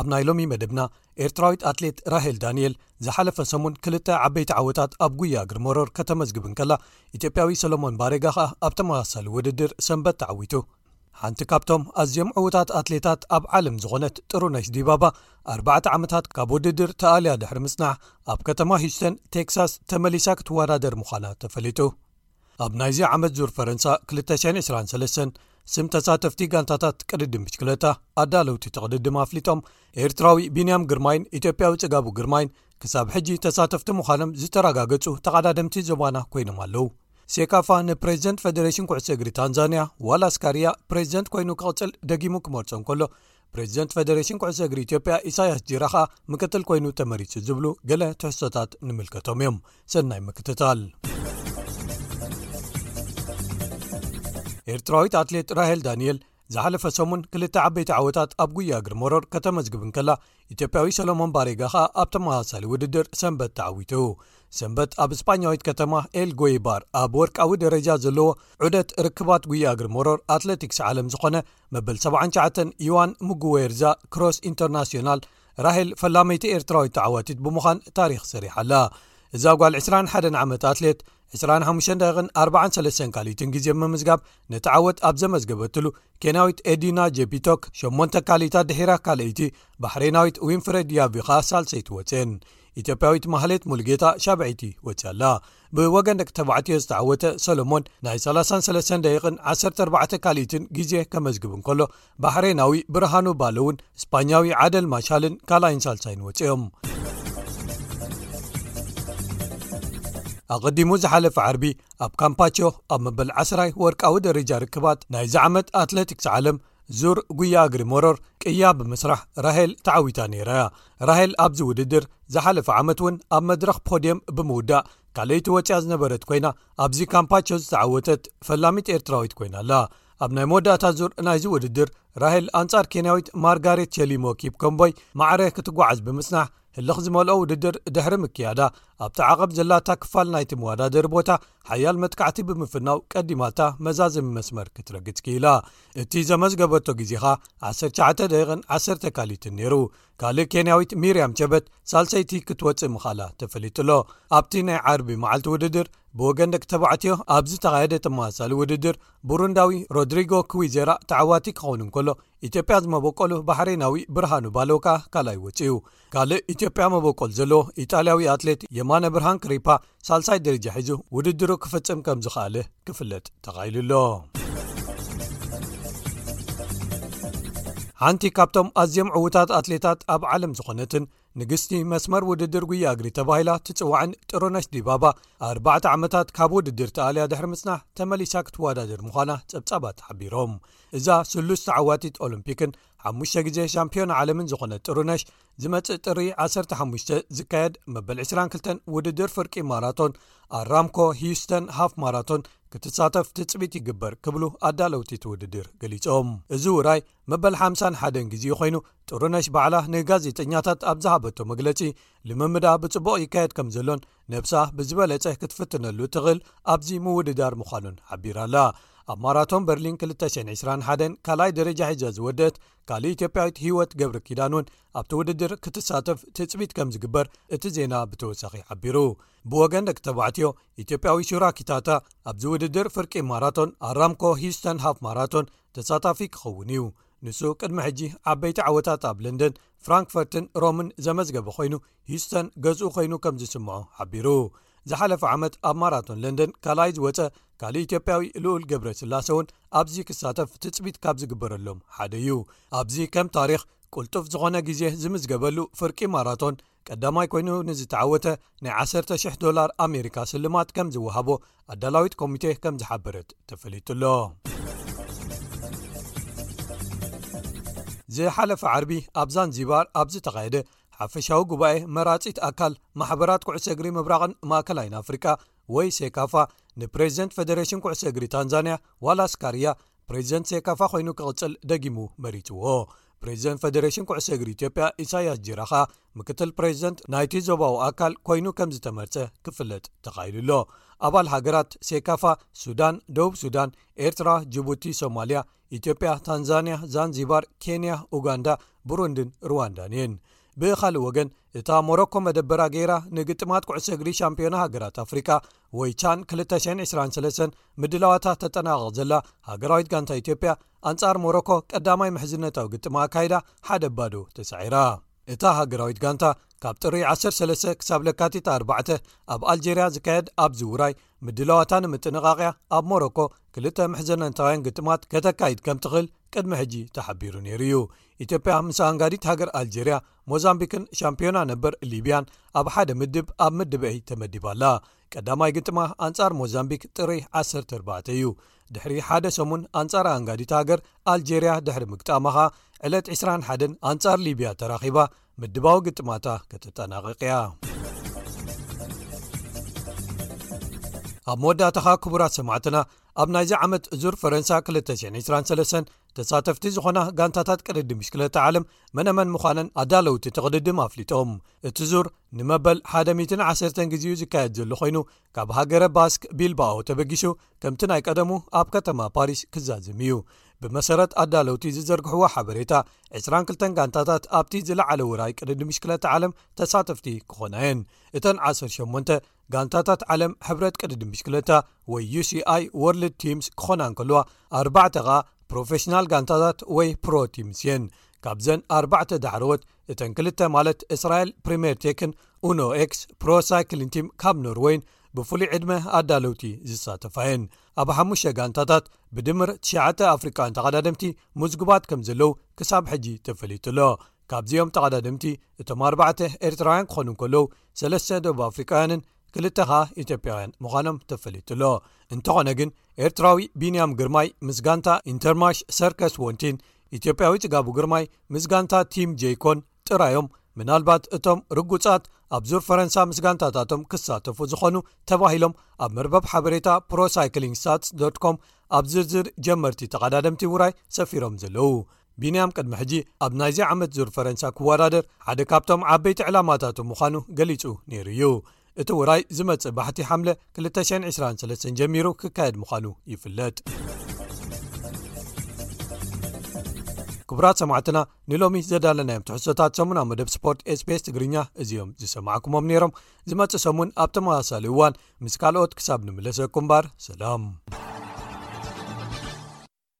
S2: ኣብ ናይ ሎሚ መደብና ኤርትራዊት ኣትሌት ራሄል ዳንኤል ዝሓለፈ ሰሙን ክልተ ዓበይቲ ዓወታት ኣብ ጉያ እግሪ መሮር ከተመዝግብ እንከላ ኢትዮጵያዊ ሰሎሞን ባሬጋ ከኣ ኣብ ተመሳሳሊ ውድድር ሰንበት ተዓዊቱ ሓንቲ ካብቶም ኣዝዮም ዕዉታት ኣትሌታት ኣብ ዓለም ዝኾነት ጥሩነሽ ዲባባ ኣርባዕተ ዓመታት ካብ ውድድር ተኣልያ ድሕሪ ምጽናሕ ኣብ ከተማ ሂስተን ቴክሳስ ተመሊሳ ክትወዳደር ምዃና ተፈሊጡ ኣብ ናይዚ ዓመት ዙር ፈረንሳ 223 ስም ተሳተፍቲ ጋንታታት ቅድድም ብሽክለታ ኣዳለውቲ ትቕድድም ኣፍሊጦም ኤርትራዊ ቢንያም ግርማይን ኢትዮጵያዊ ጽጋቡ ግርማይን ክሳብ ሕጂ ተሳተፍቲ ምዃኖም ዝተረጋገጹ ተቓዳደምቲ ዞባና ኮይኖም ኣለው ሴካፋ ንፕሬዚደንት ፈደሬሽን ኩዕሶ እግሪ ታንዛንያ ዋላስካርያ ፕሬዚደንት ኮይኑ ክቕፅል ደጊሙ ክመርፆ እንከሎ ፕሬዚደንት ፌደሬሽን ኩዕሶ እግሪ ኢትዮጵያ ኢሳያስ ጂራ ኸኣ ምክትል ኮይኑ ተመሪጹ ዝብሉ ገለ ትሕሶታት ንምልከቶም እዮም ሰናይ ምክትታል ኤርትራዊት ኣትሌት ራሄል ዳንኤል ዝሓለፈ ሰሙን ክልተ ዓበይቲ ዓወታት ኣብ ጉያ እግሪ መሮር ከተመዝግብ እንከላ ኢትዮጵያዊ ሰሎሞን ባሬጋ ኸኣ ኣብ ተመሳሳሊ ውድድር ሰንበት ተዓዊቱ ሰንበት ኣብ እስጳኛዊት ከተማ ኤልጎይባር ኣብ ወርቃዊ ደረጃ ዘለዎ ዑደት ርክባት ጉያ እግሪ መሮር ኣትለቲክስ ዓለም ዝኾነ መበል 79 ዩዋን ምጉወየርዛ ክሮስ ኢንተርናሽናል ራሄል ፈላመይቲ ኤርትራዊት ተዓዋቲት ብምዃን ታሪኽ ሰሪሓ ኣላ እዛ ጓል 21 ዓመት ኣትሌት 25-43 ካልኢትን ግዜ ምምዝጋብ ነቲ ዓወት ኣብ ዘመዝገበትሉ ኬንያዊት ኤዲና ጀፒቶክ 8 ካልኢታት ድሒራ ካልኣይቲ ባሕሬናዊት ዊንፍረድ ያቪኻ ሳልሰይቲ ወፅን ኢትዮጵያዊት ማህሌት ሙሉጌታ ሻብዐይቲ ወፅኣላ ብወገን ደቂ ተባዕትዮ ዝተዓወተ ሰሎሞን ናይ 33 ደቂቕን 14 ካልኢትን ግዜ ከመዝግብ እንከሎ ባሕሬናዊ ብርሃኑ ባለ እውን እስፓኛዊ ዓደል ማሻልን ካልኣይን ሳልሳይን ወፅኦም ኣቐዲሙ ዝሓለፈ ዓርቢ ኣብ ካምፓቾ ኣብ መበል ዓስራይ ወርቃዊ ደረጃ ርክባት ናይዚ ዓመት ኣትለቲክስ ዓለም ዙር ጉያ እግሪ መሮር ቅያ ብምስራሕ ራሄል ተዓዊታ ነይራ እያ ራሄል ኣብዚ ውድድር ዝሓለፈ ዓመት እውን ኣብ መድረኽ ፖድየም ብምውዳእ ካልኣይቲ ወፅያ ዝነበረት ኮይና ኣብዚ ካምፓቾ ዝተዓወተት ፈላሚት ኤርትራዊት ኮይና ኣላ ኣብ ናይ መወዳእታ ዙር ናይዚ ውድድር ራሄል ኣንጻር ኬንያዊት ማርጋሬት ቸሊሞ ኪፕ ከምቦይ ማዕረ ክትጓዓዝ ብምጽናሕ ህልኽ ዝመልኦ ውድድር ድሕሪ ምክያዳ ኣብቲ ዓቐብ ዘላታ ክፋል ናይቲ መዋዳደሪ ቦታ ሓያል መጥካዕቲ ብምፍናው ቀዲማታ መዛዘሚ መስመር ክትረግጽ ክኢላ እቲ ዘመዝገበቶ ግዜኻ 19 ደቂቕን 10 ካሊትን ነይሩ ካልእ ኬንያዊት ሚርያም ቸበት ሳልሰይቲ ክትወፅእ ምኻላ ተፈሊጡሎ ኣብቲ ናይ ዓርቢ መዓልቲ ውድድር ብወገን ደቂ ተባዕትዮ ኣብ ዝተኻየደ ተመሳሳሊ ውድድር ቡሩንዳዊ ሮድሪጎ ክዊዜራ ተዓዋቲ ክኸውን እንከሎ ኢትዮጵያ ዝመበቆሉ ባሕሬናዊ ብርሃኑ ባሎካ ካልይ ወፅኡ ካልእ ኢትዮጵያ መበቆል ዘለዎ ኢጣልያዊ ኣትሌት የማነ ብርሃን ክሪፓ ሳልሳይ ደረጃ ሒዙ ውድድሩ ክፍጽም ከም ዝኸኣለ ክፍለጥ ተኻኢሉ ኣሎ ሓንቲ ካብቶም ኣዝም ዕዉታት ኣትሌታት ኣብ ዓለም ዝኾነትን ንግስቲ መስመር ውድድር ጉያ እግሪ ተባሂላ ትጽዋዕን ጥሩነሽ ዲባባ ኣርባዕተ ዓመታት ካብ ውድድር ተኣልያ ድሕሪ ምጽናሕ ተመሊሳ ክትወዳድር ምዃና ጸብጻባት ሓቢሮም እዛ ስሉስ ተዓዋቲት ኦሎምፒክን ሓሙሽተ ግዜ ሻምፒዮና ዓለምን ዝኾነት ጥሩነሽ ዝመጽእ ጥሪ 15 ዝካየድ መበል 22 ውድድር ፍርቂ ማራቶን ኣራምኮ ሂዩስተን ሃፍ ማራቶን ክትሳተፍ ትፅቢት ይግበር ክብሉ ኣዳለውቲ እቲ ውድድር ገሊፆም እዚ ውራይ መበል 51 ግዜ ኮይኑ ጥሩነሽ ባዕላ ንጋዜጠኛታት ኣብ ዝሃበቶ መግለፂ ልምምዳ ብፅቡቕ ይካየድ ከም ዘሎን ነብሳ ብዝበለጸ ክትፍትነሉ እትኽእል ኣብዚ ምውድዳር ምዃኑን ሓቢራ ኣላ ኣብ ማራቶን በርሊን 221 ካልኣይ ደረጃ ሒዘ ዝወደት ካልእ ኢትዮጵያዊት ህይወት ገብሪ ኪዳን እውን ኣብቲ ውድድር ክትሳተፍ ትፅቢት ከም ዝግበር እቲ ዜና ብተወሳኺ ሓቢሩ ብወገን ደቂ ተባዕትዮ ኢትዮጵያዊ ሹራ ኪታታ ኣብዚ ውድድር ፍርቂ ማራቶን ኣራምኮ ሂስተን ሃፍ ማራቶን ተሳታፊ ክኸውን እዩ ንሱ ቅድሚ ሕጂ ዓበይቲ ዓወታት ኣብ ለንደን ፍራንክፈርትን ሮምን ዘመዝገበ ኮይኑ ሂስተን ገዝኡ ኮይኑ ከም ዝስምዖ ሓቢሩ ዝሓለፈ ዓመት ኣብ ማራቶን ለንደን ካልኣይ ዝወፀ ካልእ ኢትዮጵያዊ ልኡል ገብረ ስላሰ እውን ኣብዚ ክሳተፍ ትፅቢት ካብ ዝግበረሎም ሓደ እዩ ኣብዚ ከም ታሪክ ቅልጡፍ ዝኾነ ግዜ ዝምዝገበሉ ፍርቂ ማራቶን ቀዳማይ ኮይኑ ንዝተዓወተ ናይ 1ሰርተ,00ሕ ዶላር ኣሜሪካ ስልማት ከም ዝወሃቦ ኣዳላዊት ኮሚቴ ከም ዝሓበረት ተፈሊጡ ኣሎ ዝሓለፈ ዓርቢ ኣብ ዛንዚባር ኣብ ዝተኻየደ ሓፈሻዊ ጉባኤ መራጺት ኣካል ማሕበራት ኩዕሶ እግሪ ምብራቕን ማእከላይን ኣፍሪቃ ወይ ሴካፋ ንፕሬዚደንት ፈደሬሽን ኩዕሶ እግሪ ታንዛንያ ዋላስካርያ ፕሬዚደንት ሴካፋ ኮይኑ ክቕጽል ደጊሙ መሪጽዎ ፕሬዚደንት ፈደሬሽን ኩዕሶ እግሪ ኢትዮጵያ ኢሳያስ ጅራኻ ምክትል ፕሬዚደንት ናይቲ ዞባዊ ኣካል ኮይኑ ከም ዝተመርፀ ክፍለጥ ተኻኢሉ ኣሎ ኣባል ሃገራት ሴካፋ ሱዳን ደቡብ ሱዳን ኤርትራ ጅቡቲ ሶማልያ ኢትዮጵያ፣ ታንዛንያ፣ ዛንዚባር፣ ኬንያ፣ ኡጋንዳ፣ ቡሩንዲን ሩዋንዳን እየን። ብኻልእ ወገን እታ ሞሮኮ መደበራ ገይራ ንግጥማት ኩዕሶ እግሪ ሻምፒዮና ሃገራት ኣፍሪቃ ወይ ቻን 223 ምድላዋታ ተጠናቐቕ ዘላ ሃገራዊት ጋንታ ኢትዮጵያ ኣንጻር ሞሮኮ ቀዳማይ ምሕዝነታዊ ግጥማ ኣካይዳ ሓደ ባዶ ተሳዒራ እታ ሃገራዊት ጋንታ ካብ ጥሪ 13 ክሳብ ለካቲት 4 ኣብ ኣልጀርያ ዝካየድ ኣብዚውራይ ምድላዋታ ንምጥንቓቕያ ኣብ ሞሮኮ ክልተ ምሕዘነታውያን ግጥማት ከተካይድ ከም ትኽእል ቅድሚ ሕጂ ተሓቢሩ ነይሩ እዩ ኢትዮጵያ ምስ ኣንጋዲት ሃገር ኣልጀርያ ሞዛምቢክን ሻምፒዮና ነበር ሊብያን ኣብ ሓደ ምድብ ኣብ ምድበይ ተመዲባኣላ ቀዳማይ ግጥማ ኣንጻር ሞዛምቢክ ጥሪ 14 እዩ ድሕሪ ሓደ ሰሙን ኣንጻር ኣንጋዲት ሃገር ኣልጀርያ ድሕሪ ምግጣማኻ ዕለት 21 ኣንጻር ሊብያ ተራኺባ ምድባዊ ግጥማታ ከተጠናቐቅያ ኣብ መወዳእታ ኸኣ ክቡራት ሰማዕትና ኣብ ናይዚ ዓመት ዙር ፈረንሳ 223 ተሳተፍቲ ዝኾና ጋንታታት ቅድዲ ምሽክለታ ዓለም መነመን ምዃነን ኣዳለውቲ ተቕድድም ኣፍሊጦም እቲ ዙር ንመበል 110 ግዜኡ ዝካየድ ዘሎ ኮይኑ ካብ ሃገረ ባስክ ቢልባኦ ተበጊሱ ከምቲ ናይ ቀደሙ ኣብ ከተማ ፓሪስ ክዛዝም እዩ ብመሰረት ኣዳለውቲ ዝዘርግሕዎ ሓበሬታ 22 ጋንታታት ኣብቲ ዝለዓለ ውራይ ቅድዲ ምሽክለታ ዓለም ተሳተፍቲ ክኾና የን እተን 18 ጋንታታት ዓለም ሕብረት ቅድዲ ምሽክለታ ወይ uሲi ወርልድ ቲምስ ክኾና እንከልዋ ኣባዕ ከኣ ፕሮፌሽናል ጋንታታት ወይ ፕሮቲምስ የን ካብዘን ኣባዕ ዳሕረዎት እተን ክልተ ማለት እስራኤል ፕሪምየር ቴክን ኡኖ ኤክስ ፕሮ ሳይክሊን ቲም ካብ ኖርወይን ብፍሉይ ዕድመ ኣዳለውቲ ዝሳተፋየን ኣብ ሓሙሽተ ጋንታታት ብድምር ትሽተ ኣፍሪቃውያን ተቐዳድምቲ ምዝጉባት ከም ዘለው ክሳብ ሕጂ ተፈሊጡ ኣሎ ካብዚኦም ተቐዳድምቲ እቶም ኣርባዕተ ኤርትራውያን ክኾኑ ከለው ሰለስተ ደብ ኣፍሪቃውያንን ክልተ ኸኣ ኢትዮጵያውያን ምዃኖም ተፈሊጡ ኣሎ እንተኾነ ግን ኤርትራዊ ቢንያም ግርማይ ምስ ጋንታ ኢንተርማሽ ሰርከስ ወንቲን ኢትዮጵያዊ ጽጋቡ ግርማይ ምስ ጋንታ ቲም ጀይኮን ጥራዮም ምናልባት እቶም ርጉጻት ኣብ ዙር ፈረንሳ ምስ ጋንታታቶም ክሳተፉ ዝኾኑ ተባሂሎም ኣብ መርበብ ሓበሬታ ፕሮሳይክሊንግ ሳትስ ዶኮም ኣብ ዝርዝር ጀመርቲ ተቐዳደምቲ ውራይ ሰፊሮም ዘለዉ ቢንያም ቅድሚ ሕጂ ኣብ ናይዚ ዓመት ዙር ፈረንሳ ክወዳደር ሓደ ካብቶም ዓበይቲ ዕላማታቱ ምዃኑ ገሊጹ ነይሩ እዩ እቲ ውራይ ዝመጽእ ባሕቲ ሓምለ 223 ጀሚሩ ክካየድ ምዃኑ ይፍለጥ ክቡራት ሰማዕትና ንሎሚ ዘዳለናዮም ትሕሶታት ሰሙን ኣብ መደብ ስፖርት ስቤስ ትግርኛ እዚኦም ዝሰማዕኩሞም ነይሮም ዝመፅእ ሰሙን ኣብ ተመሳሳሊ እዋን ምስ ካልኦት ክሳብ ንምለሰኩም ባር ሰላም